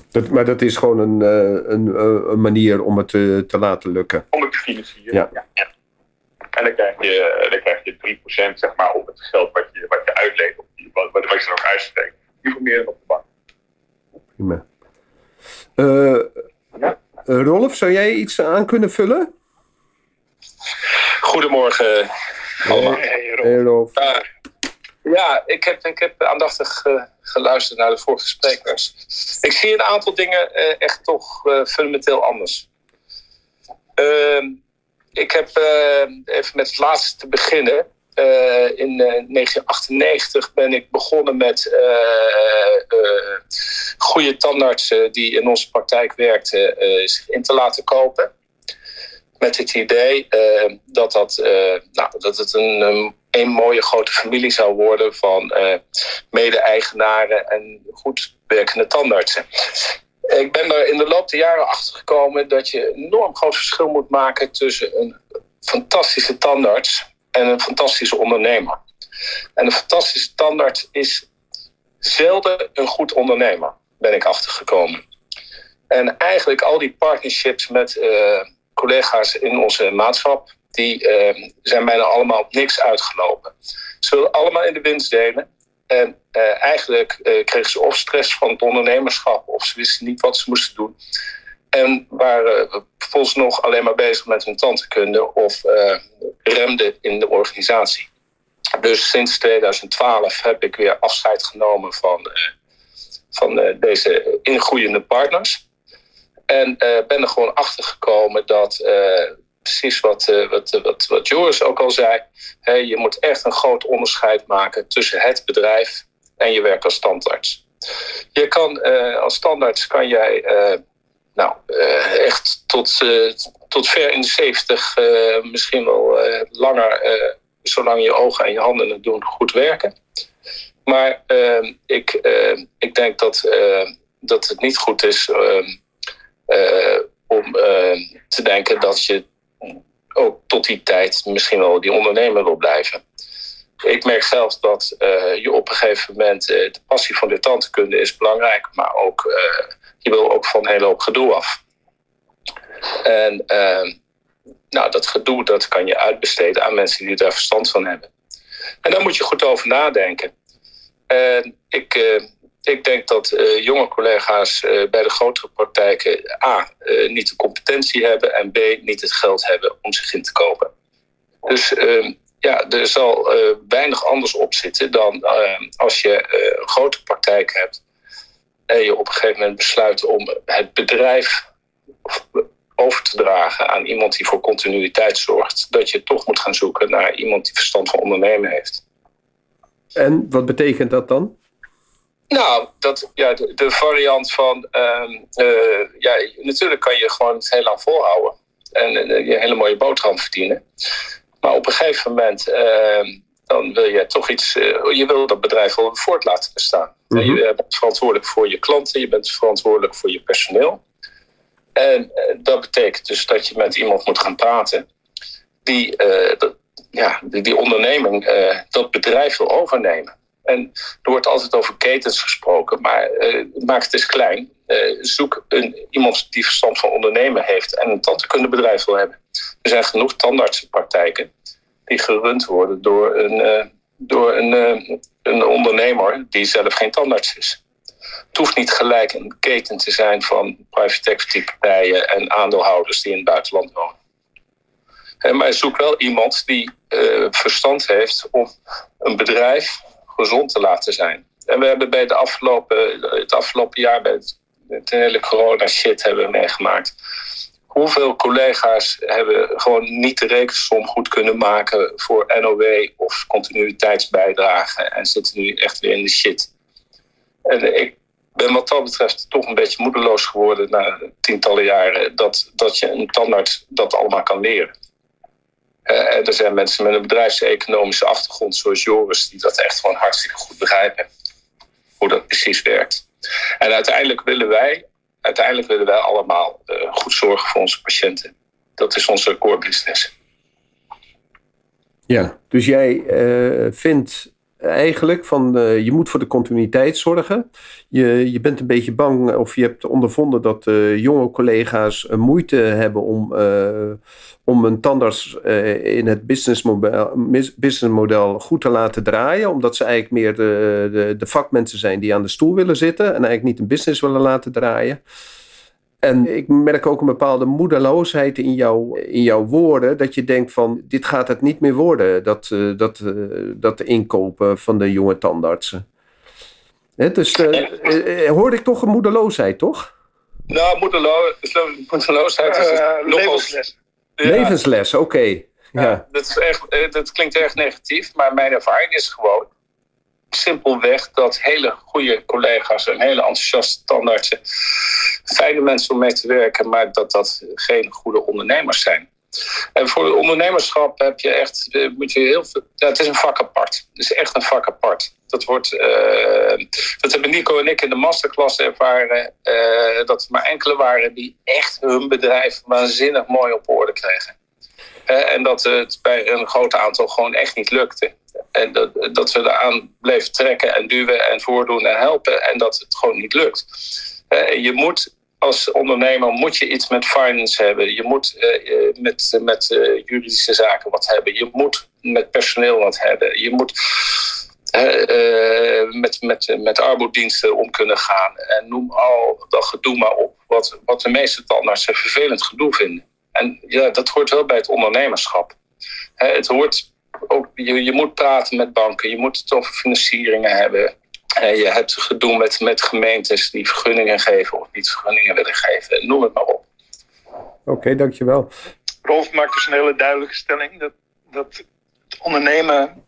Dat, maar dat is gewoon een, eh, een, eh, een manier om het te, te laten lukken. Om het te financieren. Ja. En dan krijg je, dan krijg je 3% zeg maar, op het geld wat je, wat je uitleent. Of die, wat, wat je er ook uitsteekt. Informeren op de bank. Prima. Eh, Ja. eh, Rolf, zou jij iets aan kunnen vullen? Goedemorgen allemaal. Hey, Rob. Hey, Rolf. Ja, ik heb, ik heb aandachtig uh, geluisterd naar de vorige sprekers. Ik zie een aantal dingen uh, echt toch uh, fundamenteel anders. Ehm, ik heb even met het laatste te beginnen. In 1998 ben ik begonnen met goede tandartsen die in onze praktijk werkten zich in te laten kopen met het idee uh, dat, dat, uh, nou, dat het een, een, een, mooie grote familie zou worden van uh, mede-eigenaren en goed werkende tandartsen. Ik ben er in de loop der jaren achter gekomen dat je een enorm groot verschil moet maken tussen een fantastische tandarts en een fantastische ondernemer. En een fantastische tandarts is zelden een goed ondernemer, ben ik achtergekomen. En eigenlijk al die partnerships met collega's in onze maatschap, die uh, zijn bijna allemaal op niks uitgelopen. Ze wilden allemaal in de winst delen. En uh, eigenlijk kregen ze of stress van het ondernemerschap, of ze wisten niet wat ze moesten doen. En waren vervolgens nog alleen maar bezig met hun tandheelkunde of remden in de organisatie. Dus sinds 2012 heb ik weer afscheid genomen van, van deze ingroeiende partners. En uh, ben er gewoon achter gekomen dat uh, precies wat, uh, wat, wat, wat Joris ook al zei. Je moet echt een groot onderscheid maken tussen het bedrijf en je werk als standaards. Je kan als standaards kan jij nou, echt tot, tot ver in de 70, misschien wel langer, zolang je ogen en je handen het doen, goed werken. Maar ik, ik denk dat, dat het niet goed is om te denken dat je ook tot die tijd misschien wel die ondernemer wil blijven. Ik merk zelf dat je op een gegeven moment de passie van de tandkunde is belangrijk, maar ook je wil ook van een hele hoop gedoe af. En nou, dat gedoe dat kan je uitbesteden aan mensen die daar verstand van hebben. En daar moet je goed over nadenken. En ik ik denk dat uh, jonge collega's uh, bij de grotere praktijken A. Niet de competentie hebben en B. niet het geld hebben om zich in te kopen. Dus ja, er zal weinig anders op zitten dan als je een grote praktijk hebt en je op een gegeven moment besluit om het bedrijf over te dragen aan iemand die voor continuïteit zorgt, dat je toch moet gaan zoeken naar iemand die verstand van ondernemen heeft. En wat betekent dat dan? Nou, dat, ja, de, de variant van. Um, uh, ja, natuurlijk kan je gewoon het heel lang volhouden. En uh, je hele mooie boterham verdienen. Maar op een gegeven moment. Uh, dan wil je toch iets. je wil dat bedrijf wel voort laten bestaan. Mm -hmm. Je bent verantwoordelijk voor je klanten, je bent verantwoordelijk voor je personeel. En dat betekent dus dat je met iemand moet gaan praten die, ja, die, die onderneming, dat bedrijf wil overnemen. En er wordt altijd over ketens gesproken, maar maak het eens klein. zoek een, iemand die verstand van ondernemen heeft en een tandheelkundebedrijf wil hebben. Er zijn genoeg tandartsenpraktijken die gerund worden door een, door een, een ondernemer die zelf geen tandarts is. Het hoeft niet gelijk een keten te zijn van private equity partijen en aandeelhouders die in het buitenland wonen. Maar zoek wel iemand die uh, verstand heeft om een bedrijf gezond te laten zijn. En we hebben bij de afgelopen, het afgelopen jaar bij het, het hele corona shit hebben we meegemaakt. Hoeveel collega's hebben gewoon niet de rekensom goed kunnen maken voor NOW of continuïteitsbijdragen en zitten nu echt weer in de shit. En ik ben wat dat betreft toch een beetje moedeloos geworden na tientallen jaren dat, dat je een tandarts dat allemaal kan leren. Uh, er zijn mensen met een bedrijfseconomische achtergrond zoals Joris die dat echt gewoon hartstikke goed begrijpen. Hoe dat precies werkt. En uiteindelijk willen wij, uiteindelijk willen wij allemaal uh, goed zorgen voor onze patiënten. Dat is onze core business. Ja, dus jij uh, vindt eigenlijk van uh, je moet voor de continuïteit zorgen. Je, je bent een beetje bang of je hebt ondervonden dat uh, jonge collega's uh, moeite hebben om, om een tandarts in het businessmodel, businessmodel goed te laten draaien. Omdat ze eigenlijk meer de, de, de vakmensen zijn die aan de stoel willen zitten en eigenlijk niet een business willen laten draaien. En ik merk ook een bepaalde moedeloosheid in, jou, in jouw woorden. Dat je denkt van, dit gaat het niet meer worden. Dat, uh, dat, uh, dat inkopen van de jonge tandartsen. Dus uh, hoorde ik toch een moedeloosheid, toch? Nou, moedelo moedeloosheid is levensles. Ja. Levensles, oké. Okay. Ja, ja. Dat, is echt, dat klinkt erg negatief, maar mijn ervaring is gewoon simpelweg dat hele goede collega's en hele enthousiaste tandartsen fijne mensen om mee te werken, maar dat dat geen goede ondernemers zijn. En voor het ondernemerschap heb je echt, eh, moet je heel veel. Ja, het is een vak apart. Het is echt een vak apart. Dat, wordt, uh, dat hebben Nico en ik in de masterclass ervaren. Uh, dat er maar enkele waren die echt hun bedrijf waanzinnig mooi op orde kregen. En dat het bij een groot aantal gewoon echt niet lukte. En dat, dat we eraan bleven trekken en duwen en voordoen en helpen. En dat het gewoon niet lukt. je moet als ondernemer moet je iets met finance hebben. Je moet uh, met, met uh, juridische zaken wat hebben. Je moet met personeel wat hebben. Je moet met, met, met armoediensten om kunnen gaan. En noem al dat gedoe maar op. Wat, wat de meeste tandartsen vervelend gedoe vinden. En ja, dat hoort wel bij het ondernemerschap. het hoort ook, je, je moet praten met banken. Je moet het over financieringen hebben. Uh, je hebt gedoe met, met gemeentes die vergunningen geven of niet vergunningen willen geven. Noem het maar op. Oké, okay, dankjewel. Rolf maakt dus een hele duidelijke stelling dat, dat het ondernemen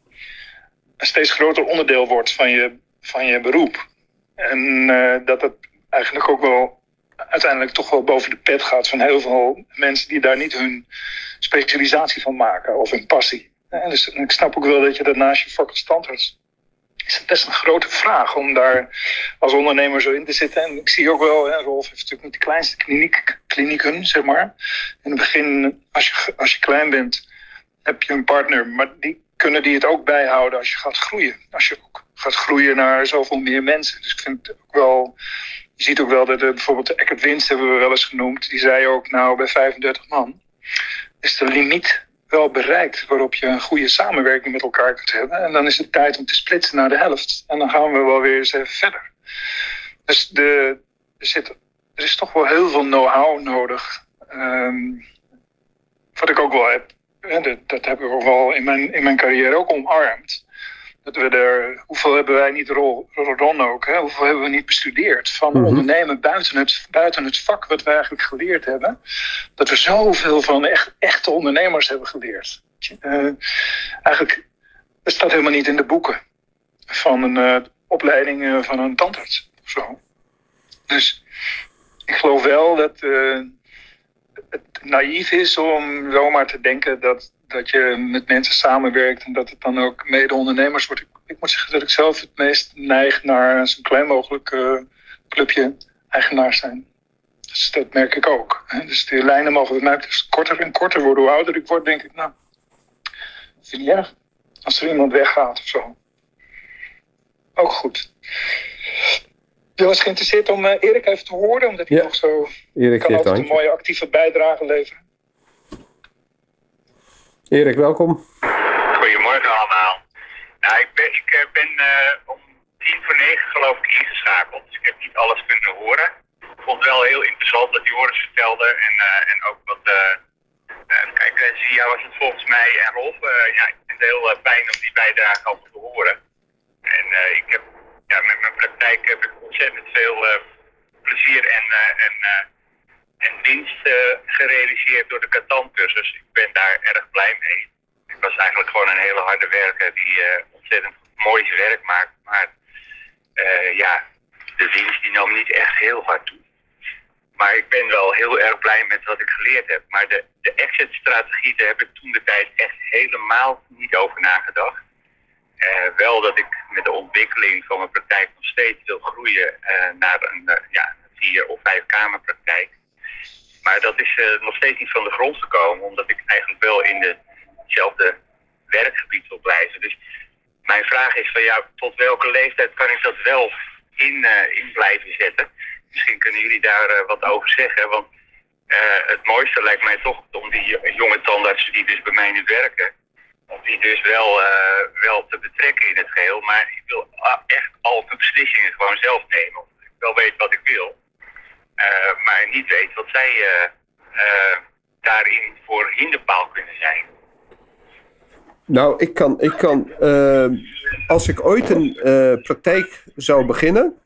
een steeds groter onderdeel wordt van je, van je beroep. En uh, dat het eigenlijk ook wel uiteindelijk toch wel boven de pet gaat van heel veel mensen die daar niet hun specialisatie van maken of hun passie. En dus ik snap ook wel dat je dat naast je vak als standaard is het best een grote vraag om daar als ondernemer zo in te zitten. En ik zie ook wel, hè, Rolf heeft natuurlijk niet de kleinste kliniek, klinieken, zeg maar. In het begin, als je, als je klein bent, heb je een partner, maar die kunnen die het ook bijhouden als je gaat groeien. Als je ook gaat groeien naar zoveel meer mensen. Dus ik vind het ook wel, je ziet ook wel dat er, bijvoorbeeld de Eckert Winst hebben we wel eens genoemd. Die zei ook, nou bij 35 man is de limiet wel bereikt waarop je een goede samenwerking met elkaar kunt hebben. En dan is het tijd om te splitsen naar de helft. En dan gaan we wel weer eens verder. Dus de, er, zit, er is toch wel heel veel know-how nodig. Um, wat ik ook wel heb. Dat, dat heb ik ook wel in mijn, in mijn carrière ook omarmd. Dat we er, hoeveel hebben wij niet, Ron ook, hè? hoeveel hebben we niet bestudeerd van mm-hmm. ondernemen buiten het, buiten het vak wat we eigenlijk geleerd hebben. Dat we zoveel van echt, echte ondernemers hebben geleerd. Uh, eigenlijk, dat staat helemaal niet in de boeken van een uh, opleiding uh, van een tandarts of zo. Dus ik geloof wel dat het naïef is om zomaar te denken dat dat je met mensen samenwerkt en dat het dan ook mede-ondernemers wordt. Ik, ik, moet zeggen dat ik zelf het meest neig naar zo'n klein mogelijk uh, clubje eigenaars zijn. Dus dat merk ik ook. Hè. Dus de lijnen mogen bij mij dus korter en korter worden. Hoe ouder ik word, denk ik, nou, vind je niet erg. Als er iemand weggaat of zo. Ook goed. Je was geïnteresseerd om uh, Erik even te horen, omdat hij Ja. nog zo Erik kan altijd een mooie actieve bijdrage leveren. Erik, welkom. Goedemorgen allemaal. Nou, ik ben, eh, eh, om tien voor negen geloof ik ingeschakeld. Dus ik heb niet alles kunnen horen. Ik vond het wel heel interessant dat Joris vertelde. En, eh, en ook wat... kijk, Zia was het volgens mij en Rolf. ja, ik vind het heel fijn om die bijdrage allemaal te horen. En ik heb... Ja, met mijn praktijk heb ik ontzettend veel plezier en... en en winst eh, gerealiseerd door de Catan-cursus. Ik ben daar erg blij mee. Ik was eigenlijk gewoon een hele harde werker die eh, ontzettend mooi werk maakt. Maar eh, ja, de winst die nam niet echt heel hard toe. Maar ik ben wel heel erg blij met wat ik geleerd heb. Maar de, de exit-strategie, daar heb ik toen de tijd echt helemaal niet over nagedacht. Wel dat ik met de ontwikkeling van mijn praktijk nog steeds wil groeien naar een ja, vier- of vijf kamerpraktijk. Maar dat is eh, nog steeds niet van de grond gekomen, omdat ik eigenlijk wel in de- hetzelfde werkgebied wil blijven. Dus mijn vraag is van ja, tot welke leeftijd kan ik dat wel in, eh, in blijven zetten? Misschien kunnen jullie daar eh, wat over zeggen, want het mooiste lijkt mij toch om die jo- jonge tandartsen die dus bij mij nu werken, om die dus wel, wel te betrekken in het geheel. Maar ik wil ah, echt al de beslissingen gewoon zelf nemen. Omdat ik wel weet wat ik wil. Eh, maar niet weet wat zij eh, eh, daarin voor hinderpaal kunnen zijn. Nou, ik kan, ik kan eh, als ik ooit een praktijk zou beginnen,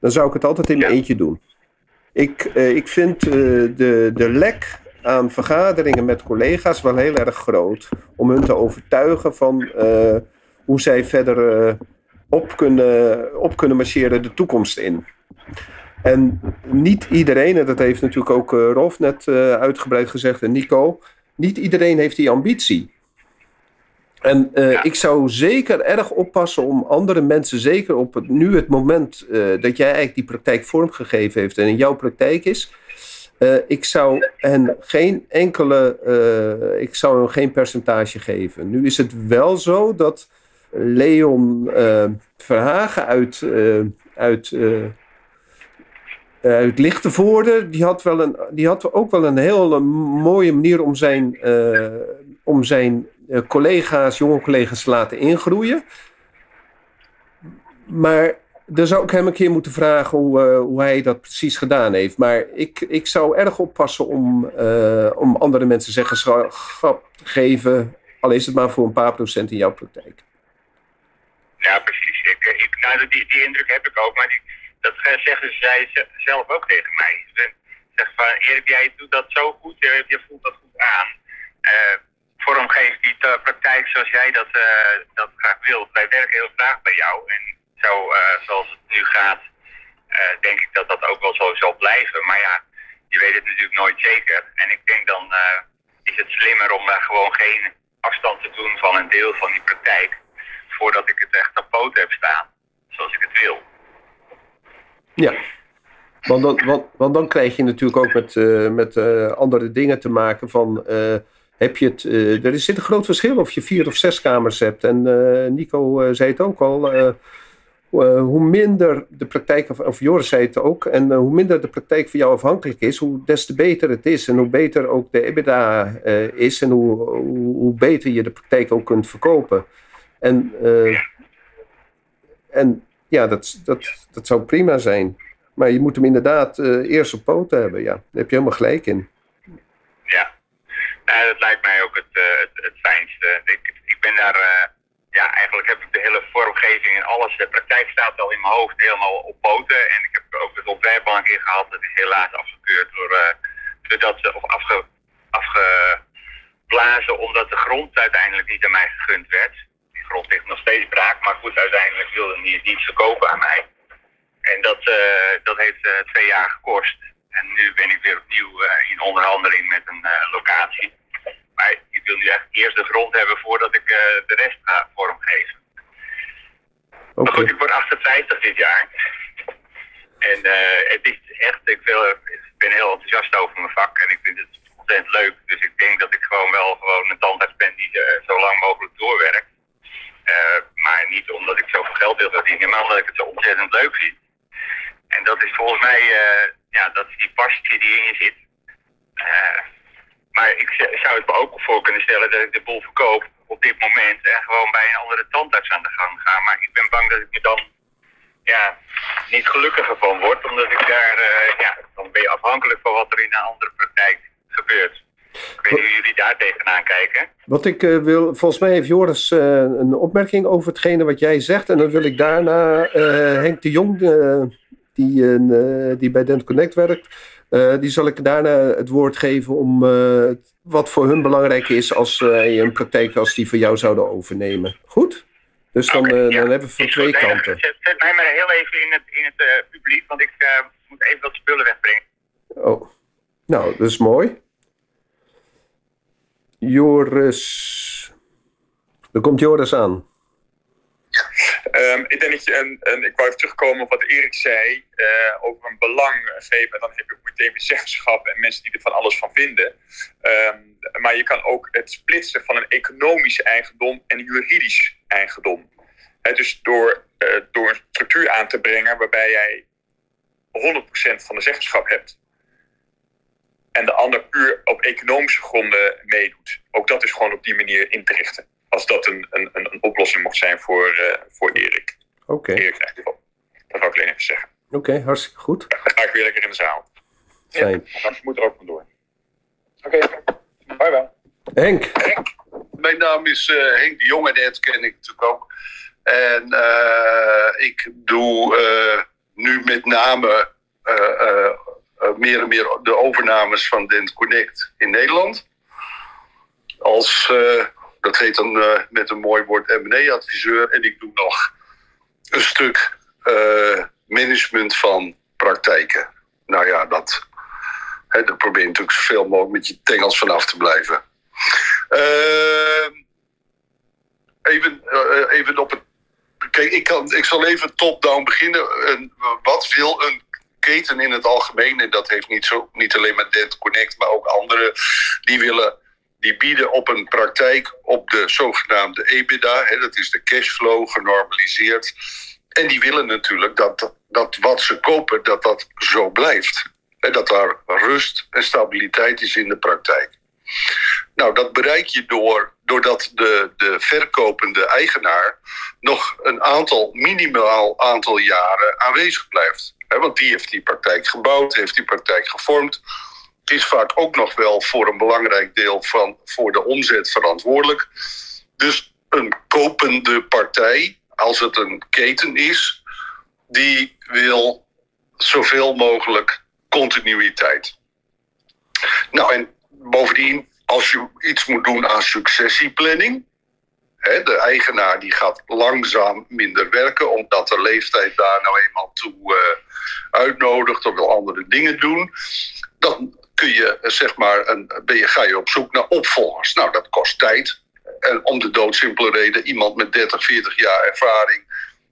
dan zou ik het altijd in mijn Ja. eentje doen. Ik, ik vind de, de lek aan vergaderingen met collega's wel heel erg groot. Om hun te overtuigen van hoe zij verder op, kunnen, op kunnen marcheren de toekomst in. En niet iedereen, en dat heeft natuurlijk ook eh, Rolf net eh, uitgebreid gezegd en Nico, niet iedereen heeft die ambitie. En eh, Ja. ik zou zeker erg oppassen om andere mensen, zeker op het, nu het moment dat jij eigenlijk die praktijk vormgegeven heeft en in jouw praktijk is, ik zou hen geen enkele, ik zou hen geen percentage geven. Nu is het wel zo dat Leon Verhagen uit, uit, uit Lichtenvoorde, die had, wel een, die had ook wel een hele mooie manier om zijn, eh, om zijn eh, collega's, jonge collega's te laten ingroeien. Maar dan zou ik hem een keer moeten vragen hoe, eh, hoe hij dat precies gedaan heeft. Maar ik, ik zou erg oppassen om, eh, om andere mensen zeggenschap te geven. Al is het maar voor een paar procent in jouw praktijk. Ja, precies. Ik, nou, die, die indruk heb ik ook, maar die, dat zeggen zij ze- zelf ook tegen mij. Ze zeggen van, Erik, jij doet dat zo goed, je, je voelt dat goed aan. Eh vormgeef die eh, praktijk zoals jij dat, eh, dat graag wilt. Wij werken heel graag bij jou en zo eh, zoals het nu gaat, eh, denk ik dat dat ook wel zo zal blijven. Maar ja, je weet het natuurlijk nooit zeker. En ik denk dan eh, is het slimmer om gewoon geen afstand te doen van een deel van die praktijk voordat ik het echt op poten heb staan, zoals ik het wil. Ja. Want dan, dan krijg je natuurlijk ook met, eh, met eh, andere dingen te maken van... eh, heb je het, er zit een groot verschil of je vier of zes kamers hebt. En Nico zei het ook al. hoe minder de praktijk, of, of Joris zei het ook, en hoe minder de praktijk van jou afhankelijk is, hoe des te beter het is. En hoe beter ook de EBITDA is en hoe, hoe, hoe beter je de praktijk ook kunt verkopen. En, en ja, dat, dat, dat zou prima zijn. Maar je moet hem inderdaad eh, eerst op poten hebben. Ja, daar heb je helemaal gelijk in. Ja, nou, dat lijkt mij ook het, eh, het, het fijnste. Ik, ik ben daar, eh, ja, eigenlijk heb ik de hele vormgeving en alles. De praktijk staat al in mijn hoofd helemaal op poten. En ik heb ook het ontwerp al een keer gehad. Dat is helaas afgekeurd door, doordat ze, of afge, afgeblazen, omdat de grond uiteindelijk niet aan mij gegund werd. Grond ligt nog steeds braak, maar goed, uiteindelijk wilde hij het niet verkopen aan mij. En dat, eh, dat heeft eh, twee jaar gekost. En nu ben ik weer opnieuw eh, in onderhandeling met een locatie. Maar ik wil nu echt eerst de grond hebben voordat ik de rest ga vormgeven. Oké. Maar goed, ik word 58 dit jaar. En het is echt, ik wil, ben heel enthousiast over mijn vak en ik vind het ontzettend leuk. Dus ik denk dat ik gewoon wel gewoon een tandarts ben die uh, zo lang mogelijk doorwerkt. Uh, maar niet omdat ik zoveel geld wil verdienen, maar omdat ik het zo ontzettend leuk vind. En dat is volgens mij, uh, ja, dat is die passie die in je zit. maar ik zou het me ook voor kunnen stellen dat ik de boel verkoop op dit moment en gewoon bij een andere tandarts aan de gang ga. Maar ik ben bang dat ik me dan ja, niet gelukkiger van word, omdat ik daar, ja, dan ben je afhankelijk van wat er in een andere praktijk gebeurt. Ik weet niet hoe jullie daar tegenaan kijken. Wat ik uh, wil, volgens mij heeft Joris uh, een opmerking over hetgene wat jij zegt. En dan wil ik daarna uh, Henk de Jong, die, die bij Dent Connect werkt, die zal ik daarna het woord geven om wat voor hun belangrijk is als je een praktijk als die voor jou zouden overnemen. Goed? Dus dan, okay, ja. dan hebben we van twee kanten. Zet, zet, mij maar heel even in het, in het publiek, want ik moet even wat spullen wegbrengen. Oh, nou, dat is mooi. Joris. Er komt Joris aan. Um, ik denk dat je, en, en, ik wou even terugkomen op wat Erik zei uh, over een belang geven. Dan heb je ook meteen weer zeggenschap en mensen die er van alles van vinden. Um, maar je kan ook het splitsen van een economisch eigendom en juridisch eigendom. He, dus door, uh, door een structuur aan te brengen waarbij jij 100% van de zeggenschap hebt, en de ander puur op economische gronden meedoet. Ook dat is gewoon op die manier in te richten. Als dat een, een, een oplossing mocht zijn voor, uh, voor Erik. Oké. Okay. Erik krijgt ervan. Dat wil ik alleen even zeggen. Oké, okay, hartstikke goed. Dan ga ik weer lekker in de zaal. Fijn. Ja, dan moet er ook door. Oké, okay. bye bye. Henk. Henk. Mijn naam is uh, Henk de Jong en dat ken ik natuurlijk ook. En uh, ik doe nu met name eh, meer en meer de overnames van Dent Connect in Nederland. Als, uh, dat heet dan uh, met een mooi woord M&A-adviseur. En ik doe nog een stuk management van praktijken. Nou ja, dat, hè, daar probeer je natuurlijk zoveel mogelijk met je tengels vanaf te blijven. even, even op het Kijk, ik, kan, ik zal even top-down beginnen. wat wil een keten in het algemeen, en dat heeft niet, zo, niet alleen met Dent Connect, maar ook andere, die willen die bieden op een praktijk op de zogenaamde EBITDA, hè, dat is de cashflow genormaliseerd. En die willen natuurlijk dat, dat wat ze kopen, dat dat zo blijft. Dat daar rust en stabiliteit is in de praktijk. Nou, dat bereik je door, doordat de, de verkopende eigenaar nog een aantal, minimaal aantal jaren aanwezig blijft want die heeft die praktijk gebouwd, heeft die praktijk gevormd. Is vaak ook nog wel voor een belangrijk deel van voor de omzet verantwoordelijk. Dus een kopende partij, als het een keten is, die wil zoveel mogelijk continuïteit. Nou, en bovendien, als je iets moet doen aan successieplanning, de eigenaar die gaat langzaam minder werken, omdat de leeftijd daar nou eenmaal toe uh, uitnodigt of wil andere dingen doen. Dan kun je, eh, zeg maar, een, ben je, ga je op zoek naar opvolgers. Nou, dat kost tijd. En om de doodsimpele reden, iemand met 30, 40 jaar ervaring,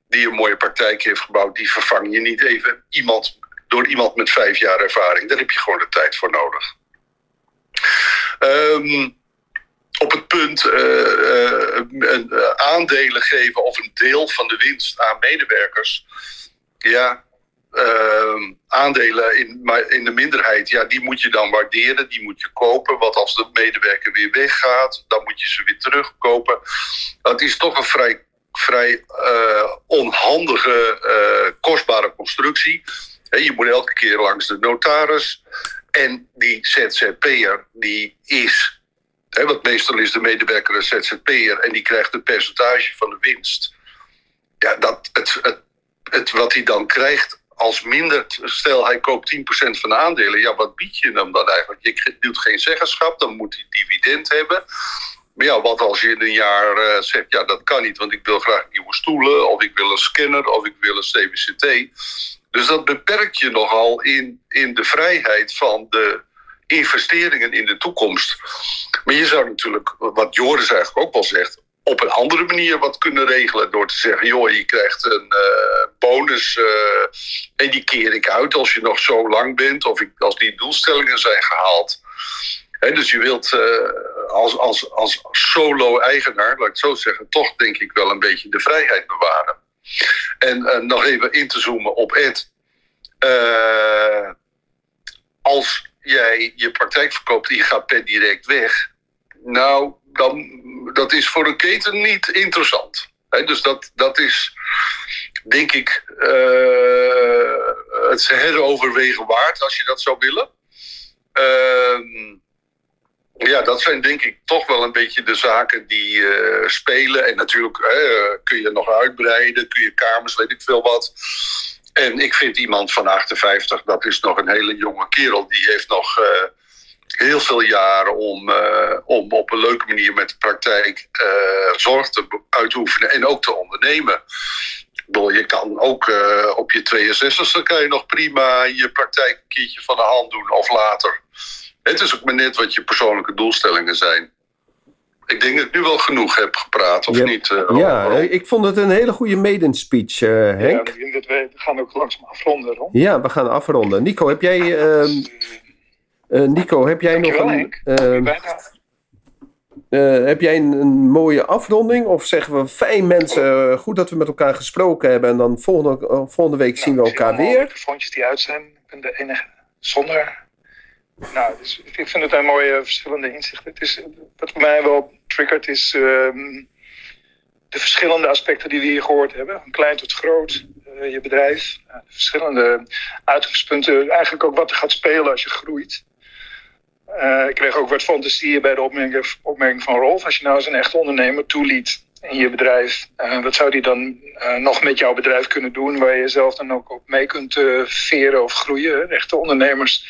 die een mooie praktijk heeft gebouwd, die vervang je niet even iemand, door iemand met vijf jaar ervaring. Daar heb je gewoon de tijd voor nodig. Um, op het punt uh, aandelen geven of een deel van de winst aan medewerkers. Ja, ehm, aandelen in, in de minderheid, ja, die moet je dan waarderen, die moet je kopen. Wat als de medewerker weer weggaat, dan moet je ze weer terugkopen. Dat is toch een vrij, vrij onhandige, kostbare constructie. je moet elke keer langs de notaris. En die ZZP'er, die is want meestal is de medewerker een ZZP'er en die krijgt een percentage van de winst. Ja, dat, het, het, het, wat hij dan krijgt als minder, stel hij koopt 10% van de aandelen, ja, wat bied je hem dan eigenlijk? Je doet geen zeggenschap, dan moet hij dividend hebben. Maar ja, wat als je in een jaar uh, zegt, ja, dat kan niet, want ik wil graag nieuwe stoelen, of ik wil een scanner, of ik wil een CBCT. Dus dat beperkt je nogal in, in de vrijheid van de, investeringen in de toekomst. Maar je zou natuurlijk, wat Joris eigenlijk ook wel zegt, op een andere manier wat kunnen regelen. Door te zeggen, joh, je krijgt een uh, bonus uh, en die keer ik uit als je nog zo lang bent of ik, als die doelstellingen zijn gehaald. Dus je wilt uh, als, als, als solo-eigenaar, laat ik het zo zeggen, toch denk ik wel een beetje de vrijheid bewaren. En nog even in te zoomen op Ed. als jij je praktijk verkoopt en je gaat per direct weg, nou, dan, dat is voor een keten niet interessant. dus dat, dat is, denk ik, uh, het heroverwegen waard als je dat zou willen. Uh, ja, dat zijn denk ik toch wel een beetje de zaken die uh, spelen. En natuurlijk kun je nog uitbreiden, kun je kamers, weet ik veel wat. En ik vind iemand van 58, dat is nog een hele jonge kerel. Die heeft nog uh, heel veel jaren om, uh, om op een leuke manier met de praktijk uh, zorg te uitoefenen en ook te ondernemen. Je kan ook op je 62 kan je nog prima je praktijk een keertje van de hand doen of later. Het is ook maar net wat je persoonlijke doelstellingen zijn. Ik denk dat ik nu wel genoeg heb gepraat, of ja, niet? Uh, ja, ik vond het een hele goede maiden speech, uh, Henk. Ja, we gaan ook langzaam afronden, Ron. Ja, we gaan afronden. Nico, heb jij... Uh, Nico, heb jij nog een... Ehm, eh, heb jij een, een, mooie afronding? Of zeggen we, fijn mensen, goed dat we met elkaar gesproken hebben... en dan volgende, volgende week zien we elkaar weer. microfoontjes die uit zijn. Ik ben de enige zonder nou, dus ik vind het een mooie verschillende inzichten. Het is, wat voor mij wel triggert is um, de verschillende aspecten die we hier gehoord hebben. Van klein tot groot, uh, je bedrijf. Verschillende uitgangspunten. Eigenlijk ook wat er gaat spelen als je groeit. Uh, ik kreeg ook wat fantasieën bij de opmerking, opmerking van Rolf. Als je nou eens een echt ondernemer toeliet in je bedrijf. Uh, wat zou die dan nog met jouw bedrijf kunnen doen waar je zelf dan ook op mee kunt veren of groeien? Echte ondernemers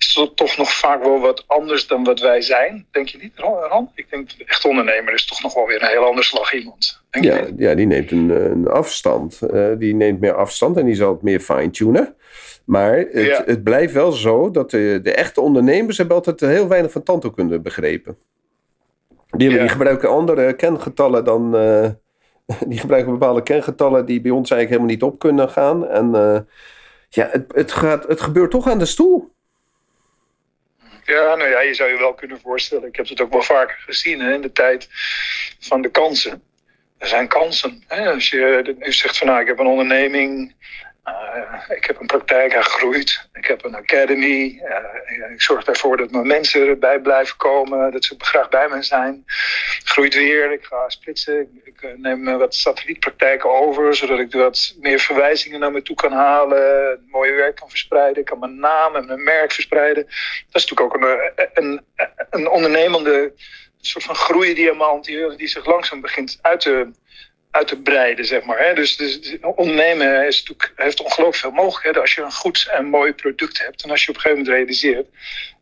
is dat toch nog vaak wel wat anders dan wat wij zijn. Denk je niet, Ron? Ik denk de echte ondernemer is toch nog wel weer een heel ander slag iemand. Denk ja, ja, die neemt een, een afstand. die neemt meer afstand en die zal het meer fine-tunen. Maar het, ja. het, blijft wel zo dat de, de echte ondernemers hebben altijd heel weinig van tandheelkunde begrepen. Die, ja. die, gebruiken andere kengetallen dan. Uh, die gebruiken bepaalde kengetallen die bij ons eigenlijk helemaal niet op kunnen gaan. En uh, ja, het, het, gaat, het gebeurt toch aan de stoel. Ja, nou ja, je zou je wel kunnen voorstellen. Ik heb het ook wel vaker gezien hè, in de tijd van de kansen. Er zijn kansen. Hè? Als je zegt van nou, ik heb een onderneming. Uh, ik heb een praktijk, hij groeit. Ik heb een academy. Uh, ik zorg ervoor dat mijn mensen erbij blijven komen. Dat ze graag bij me zijn. Groeit weer. Ik ga splitsen. Ik, neem wat satellietpraktijken over. Zodat ik wat meer verwijzingen naar me toe kan halen. Mooie werk kan verspreiden. Ik kan mijn naam en mijn merk verspreiden. Dat is natuurlijk ook een, een, een ondernemende soort van groeidiamant die, die zich langzaam begint uit te uit te breiden, zeg maar. Hè. Dus, dus ondernemen is natuurlijk, heeft ongelooflijk veel mogelijkheden als je een goed en mooi product hebt. En als je op een gegeven moment realiseert,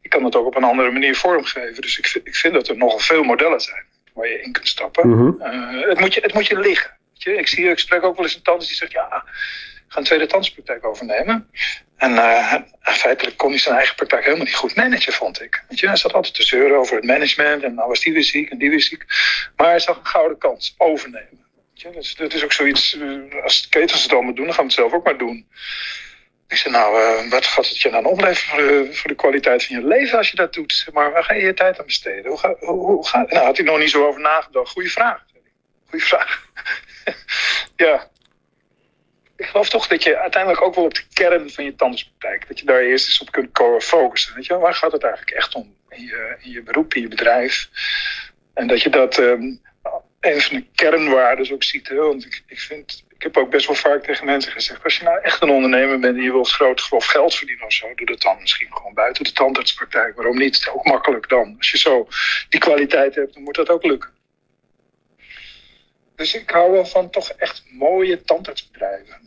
je kan het ook op een andere manier vormgeven. Dus ik, ik vind dat er nogal veel modellen zijn waar je in kunt stappen. Mm -hmm. uh, het, moet je, het moet je liggen. Weet je? Ik, zie, ik spreek ook wel eens een tandarts die zegt, ja, ik ga een tweede tandspraktijk overnemen. En uh, feitelijk kon hij zijn eigen praktijk helemaal niet goed managen, vond ik. Weet je, hij zat altijd te zeuren over het management en nou was die weer ziek en die weer ziek. Maar hij zag een gouden kans, overnemen. Dat is ook zoiets, uh, als ketens het allemaal doen, dan gaan we het zelf ook maar doen. Ik zei, nou, uh, wat gaat het je dan opleveren voor de, voor de kwaliteit van je leven als je dat doet? Maar waar ga je je tijd aan besteden? Hoe ga, hoe, nou, had ik nog niet zo over nagedacht. Goeie vraag. Goeie vraag. ja. Ik geloof toch dat je uiteindelijk ook wel op de kern van je tandartspraktijk, dat je daar eerst eens op kunt focussen. Weet je? Waar gaat het eigenlijk echt om in je, je beroep, in je bedrijf? En dat je dat... Um, een van de kernwaarden ook ziet. Hè? Want ik, ik, vind, ik heb ook best wel vaak tegen mensen gezegd: als je nou echt een ondernemer bent en je wilt groot grof geld verdienen of zo, doe dat dan misschien gewoon buiten de tandartspraktijk. Waarom niet? Ook makkelijk dan. Als je zo die kwaliteit hebt, dan moet dat ook lukken. Dus ik hou wel van toch echt mooie tandartsbedrijven.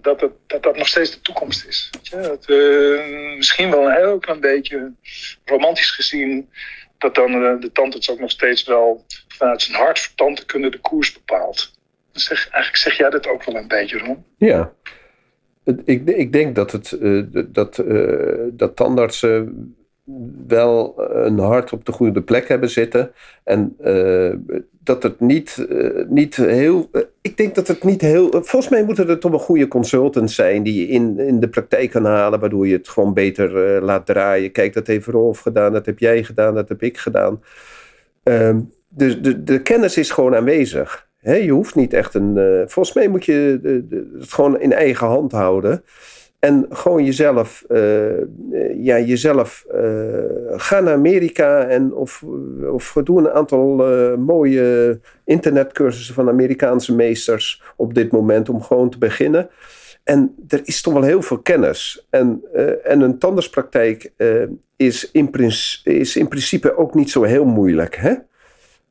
Dat dat, dat, dat nog steeds de toekomst is. Weet je? Dat, uh, misschien wel een heel klein beetje romantisch gezien dat dan de, de tandarts ook nog steeds wel vanuit zijn hart voor tandheelkunde de koers bepaalt. Zeg, eigenlijk zeg jij dat ook wel een beetje, Ron? Ja. Ik, ik denk dat, het, uh, dat, uh, dat tandartsen wel een hart op de goede plek hebben zitten. En uh, dat het niet, uh, niet heel. Ik denk dat het niet heel. volgens mij moeten er toch wel goede consultants zijn die je in, in de praktijk kan halen, waardoor je het gewoon beter laat draaien. Kijk, dat heeft Rolf gedaan, dat heb jij gedaan, dat heb ik gedaan. Ehm, de, de, de kennis is gewoon aanwezig. Je hoeft niet echt een. volgens mij moet je het gewoon in eigen hand houden. En gewoon jezelf, uh, ja, jezelf uh, ga naar Amerika en of, of doe een aantal uh, mooie internetcursussen van Amerikaanse meesters op dit moment om gewoon te beginnen. En er is toch wel heel veel kennis. En, en een tandartspraktijk is, in is in principe ook niet zo heel moeilijk. Hè?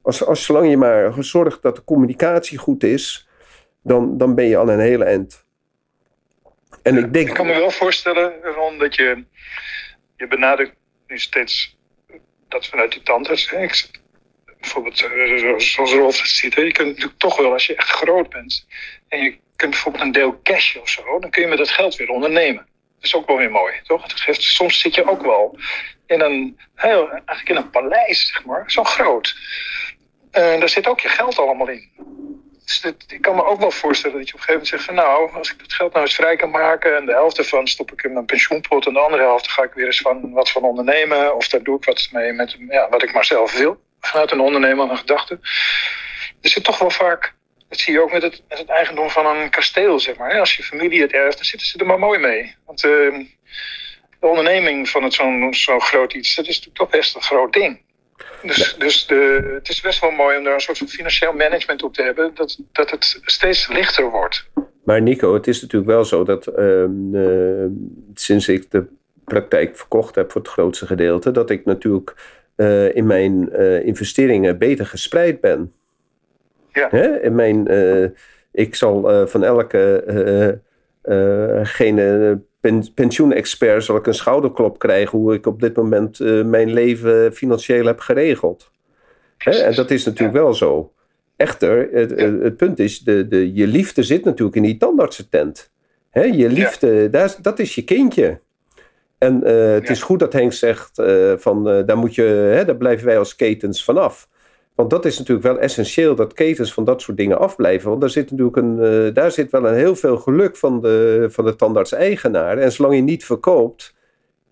Als, als zolang je maar zorgt dat de communicatie goed is, dan, dan ben je al een hele eind. En ik, denk... ik kan me wel voorstellen, Ron, dat je, je benadrukt nu steeds dat vanuit die tandarts. Hè, ik, bijvoorbeeld, eh, zoals Rolf het ziet, hè, je kunt natuurlijk toch wel, als je echt groot bent en je kunt bijvoorbeeld een deel cash of zo, dan kun je met dat geld weer ondernemen. Dat is ook wel weer mooi, toch? soms zit je ook wel in een, heel, eigenlijk in een paleis, zeg maar, zo groot. En daar zit ook je geld allemaal in. Ik kan me ook wel voorstellen dat je op een gegeven moment zegt van nou, als ik het geld nou eens vrij kan maken en de helft ervan stop ik in mijn pensioenpot en de andere helft ga ik weer eens van wat van ondernemen of daar doe ik wat mee met ja, wat ik maar zelf wil. Vanuit een ondernemer een gedachte. Er zit toch wel vaak, dat zie je ook met het, met het eigendom van een kasteel, zeg maar. Als je familie het erft, dan zitten ze er maar mooi mee. Want uh, de onderneming van zo'n zo groot iets, dat is toch best een groot ding. Dus, dus de, het is best wel mooi om daar een soort van financieel management op te hebben, dat, dat het steeds lichter wordt. Maar Nico, het is natuurlijk wel zo dat uh, uh, sinds ik de praktijk verkocht heb voor het grootste gedeelte, dat ik natuurlijk uh, in mijn uh, investeringen beter gespreid ben. Ja. Hè? In mijn, ik zal van elke gene pensioenexpert zal ik een schouderklop krijgen hoe ik op dit moment uh, mijn leven financieel heb geregeld. Hè? En dat is natuurlijk wel zo. Echter, het, het, punt is, de, de, je liefde zit natuurlijk in die tandartsentent. Hè? Je liefde, ja. daar, dat is je kindje. En uh, het ja. is goed dat Henk zegt, uh, van, daar, moet je, hè, daar blijven wij als ketens vanaf. Want dat is natuurlijk wel essentieel, dat ketens van dat soort dingen afblijven. Want daar zit natuurlijk een, uh, daar zit wel een heel veel geluk van de, van de tandarts-eigenaar. En zolang je niet verkoopt,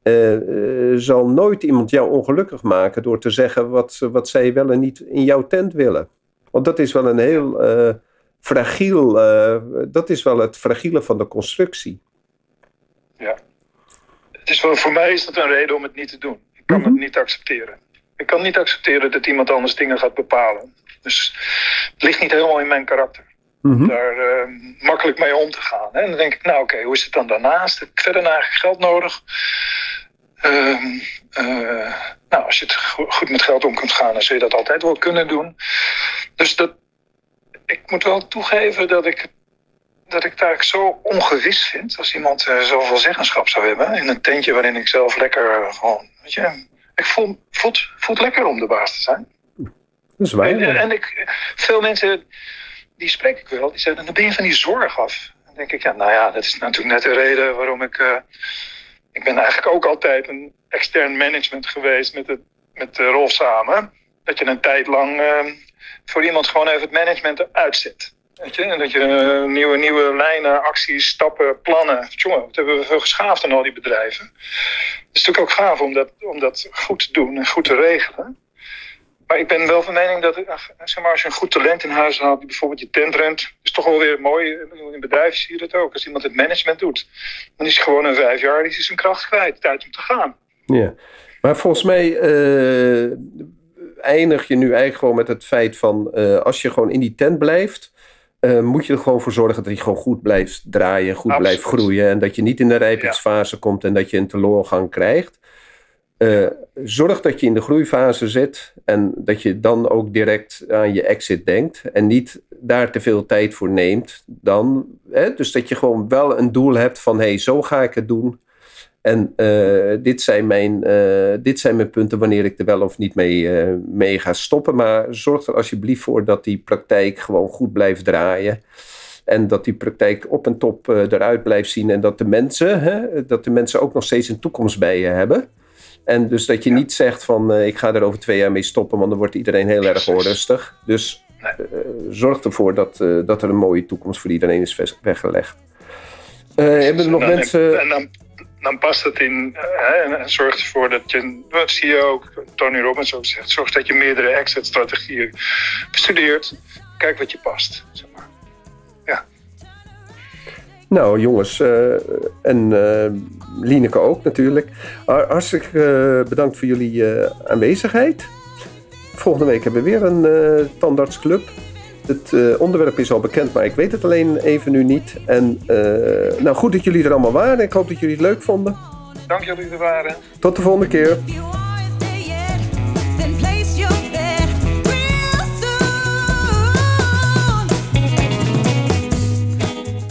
uh, uh, zal nooit iemand jou ongelukkig maken door te zeggen wat, wat zij wel en niet in jouw tent willen. Want dat is wel een heel fragiel, dat is wel het fragiele van de constructie. Ja. Het is wel, voor mij is dat een reden om het niet te doen. Ik kan mm -hmm. het niet accepteren. Ik kan niet accepteren dat iemand anders dingen gaat bepalen. Dus het ligt niet helemaal in mijn karakter. Mm -hmm. Daar uh, makkelijk mee om te gaan. Hè? En dan denk ik, nou oké, okay, hoe is het dan daarnaast? Heb ik verder naar geld nodig? Uh, uh, nou, als je het goed met geld om kunt gaan, dan zul je dat altijd wel kunnen doen. Dus dat, ik moet wel toegeven dat ik, dat ik het eigenlijk zo ongewis vind. Als iemand uh, zoveel zeggenschap zou hebben. In een tentje waarin ik zelf lekker gewoon, weet je, ik voel, voelt, voelt lekker om de baas te zijn. Dat is waar. En, en ik, veel mensen, die spreek ik wel, die zeggen, dan ben je van die zorg af. Dan denk ik, ja, nou ja, dat is natuurlijk net de reden waarom ik... Uh, ik ben eigenlijk ook altijd een extern management geweest met, het, met de Rolf samen. Dat je een tijd lang uh, voor iemand gewoon even het management eruit zet. En dat je uh, nieuwe, nieuwe lijnen, acties, stappen, plannen. Jongen, wat hebben we veel geschaafd aan al die bedrijven. Het is natuurlijk ook gaaf om dat, om dat goed te doen en goed te regelen. Maar ik ben wel van mening dat zeg maar, als je een goed talent in huis haalt, bijvoorbeeld je tent rent, is toch wel weer mooi. In bedrijven zie je dat ook. Als iemand het management doet, dan is hij gewoon een vijf jaar, die is zijn kracht kwijt. Tijd om te gaan. Ja, maar volgens mij uh, eindig je nu eigenlijk gewoon met het feit van uh, als je gewoon in die tent blijft, uh, moet je er gewoon voor zorgen dat je gewoon goed blijft draaien, goed Absoluut. blijft groeien. En dat je niet in de rijpingsfase ja. komt en dat je een teleurgang krijgt. Uh, zorg dat je in de groeifase zit en dat je dan ook direct aan je exit denkt. En niet daar te veel tijd voor neemt dan. Hè? Dus dat je gewoon wel een doel hebt van hé, hey, zo ga ik het doen. En uh, dit, zijn mijn, uh, dit zijn mijn punten wanneer ik er wel of niet mee, uh, mee ga stoppen. Maar zorg er alsjeblieft voor dat die praktijk gewoon goed blijft draaien. En dat die praktijk op en top eruit blijft zien. En dat de mensen, hè, dat de mensen ook nog steeds een toekomst bij je hebben. En dus dat je niet zegt van ik ga er over twee jaar mee stoppen, want dan wordt iedereen heel erg onrustig. Dus zorg ervoor dat, dat er een mooie toekomst voor iedereen is weggelegd. hebben er nog mensen... Dan, past het in hè, en zorgt ervoor dat je, wat zie je ook, Tony Robbins ook zegt, zorg dat je meerdere exit-strategieën bestudeert. Kijk wat je past. Zeg maar. Ja. Nou, jongens, uh, en uh, Lineke ook natuurlijk. Hartstikke bedankt voor jullie aanwezigheid. Volgende week hebben we weer een tandartsclub. Het uh, onderwerp is al bekend, maar ik weet het alleen even nu niet. En uh, nou, goed dat jullie er allemaal waren. Ik hoop dat jullie het leuk vonden. Dank jullie er waren. Tot de volgende keer.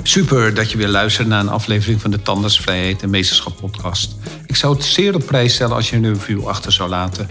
Super dat je weer luistert naar een aflevering van de Tandartsvrijheid en Meesterschap podcast. Ik zou het zeer op prijs stellen als je een review achter zou laten.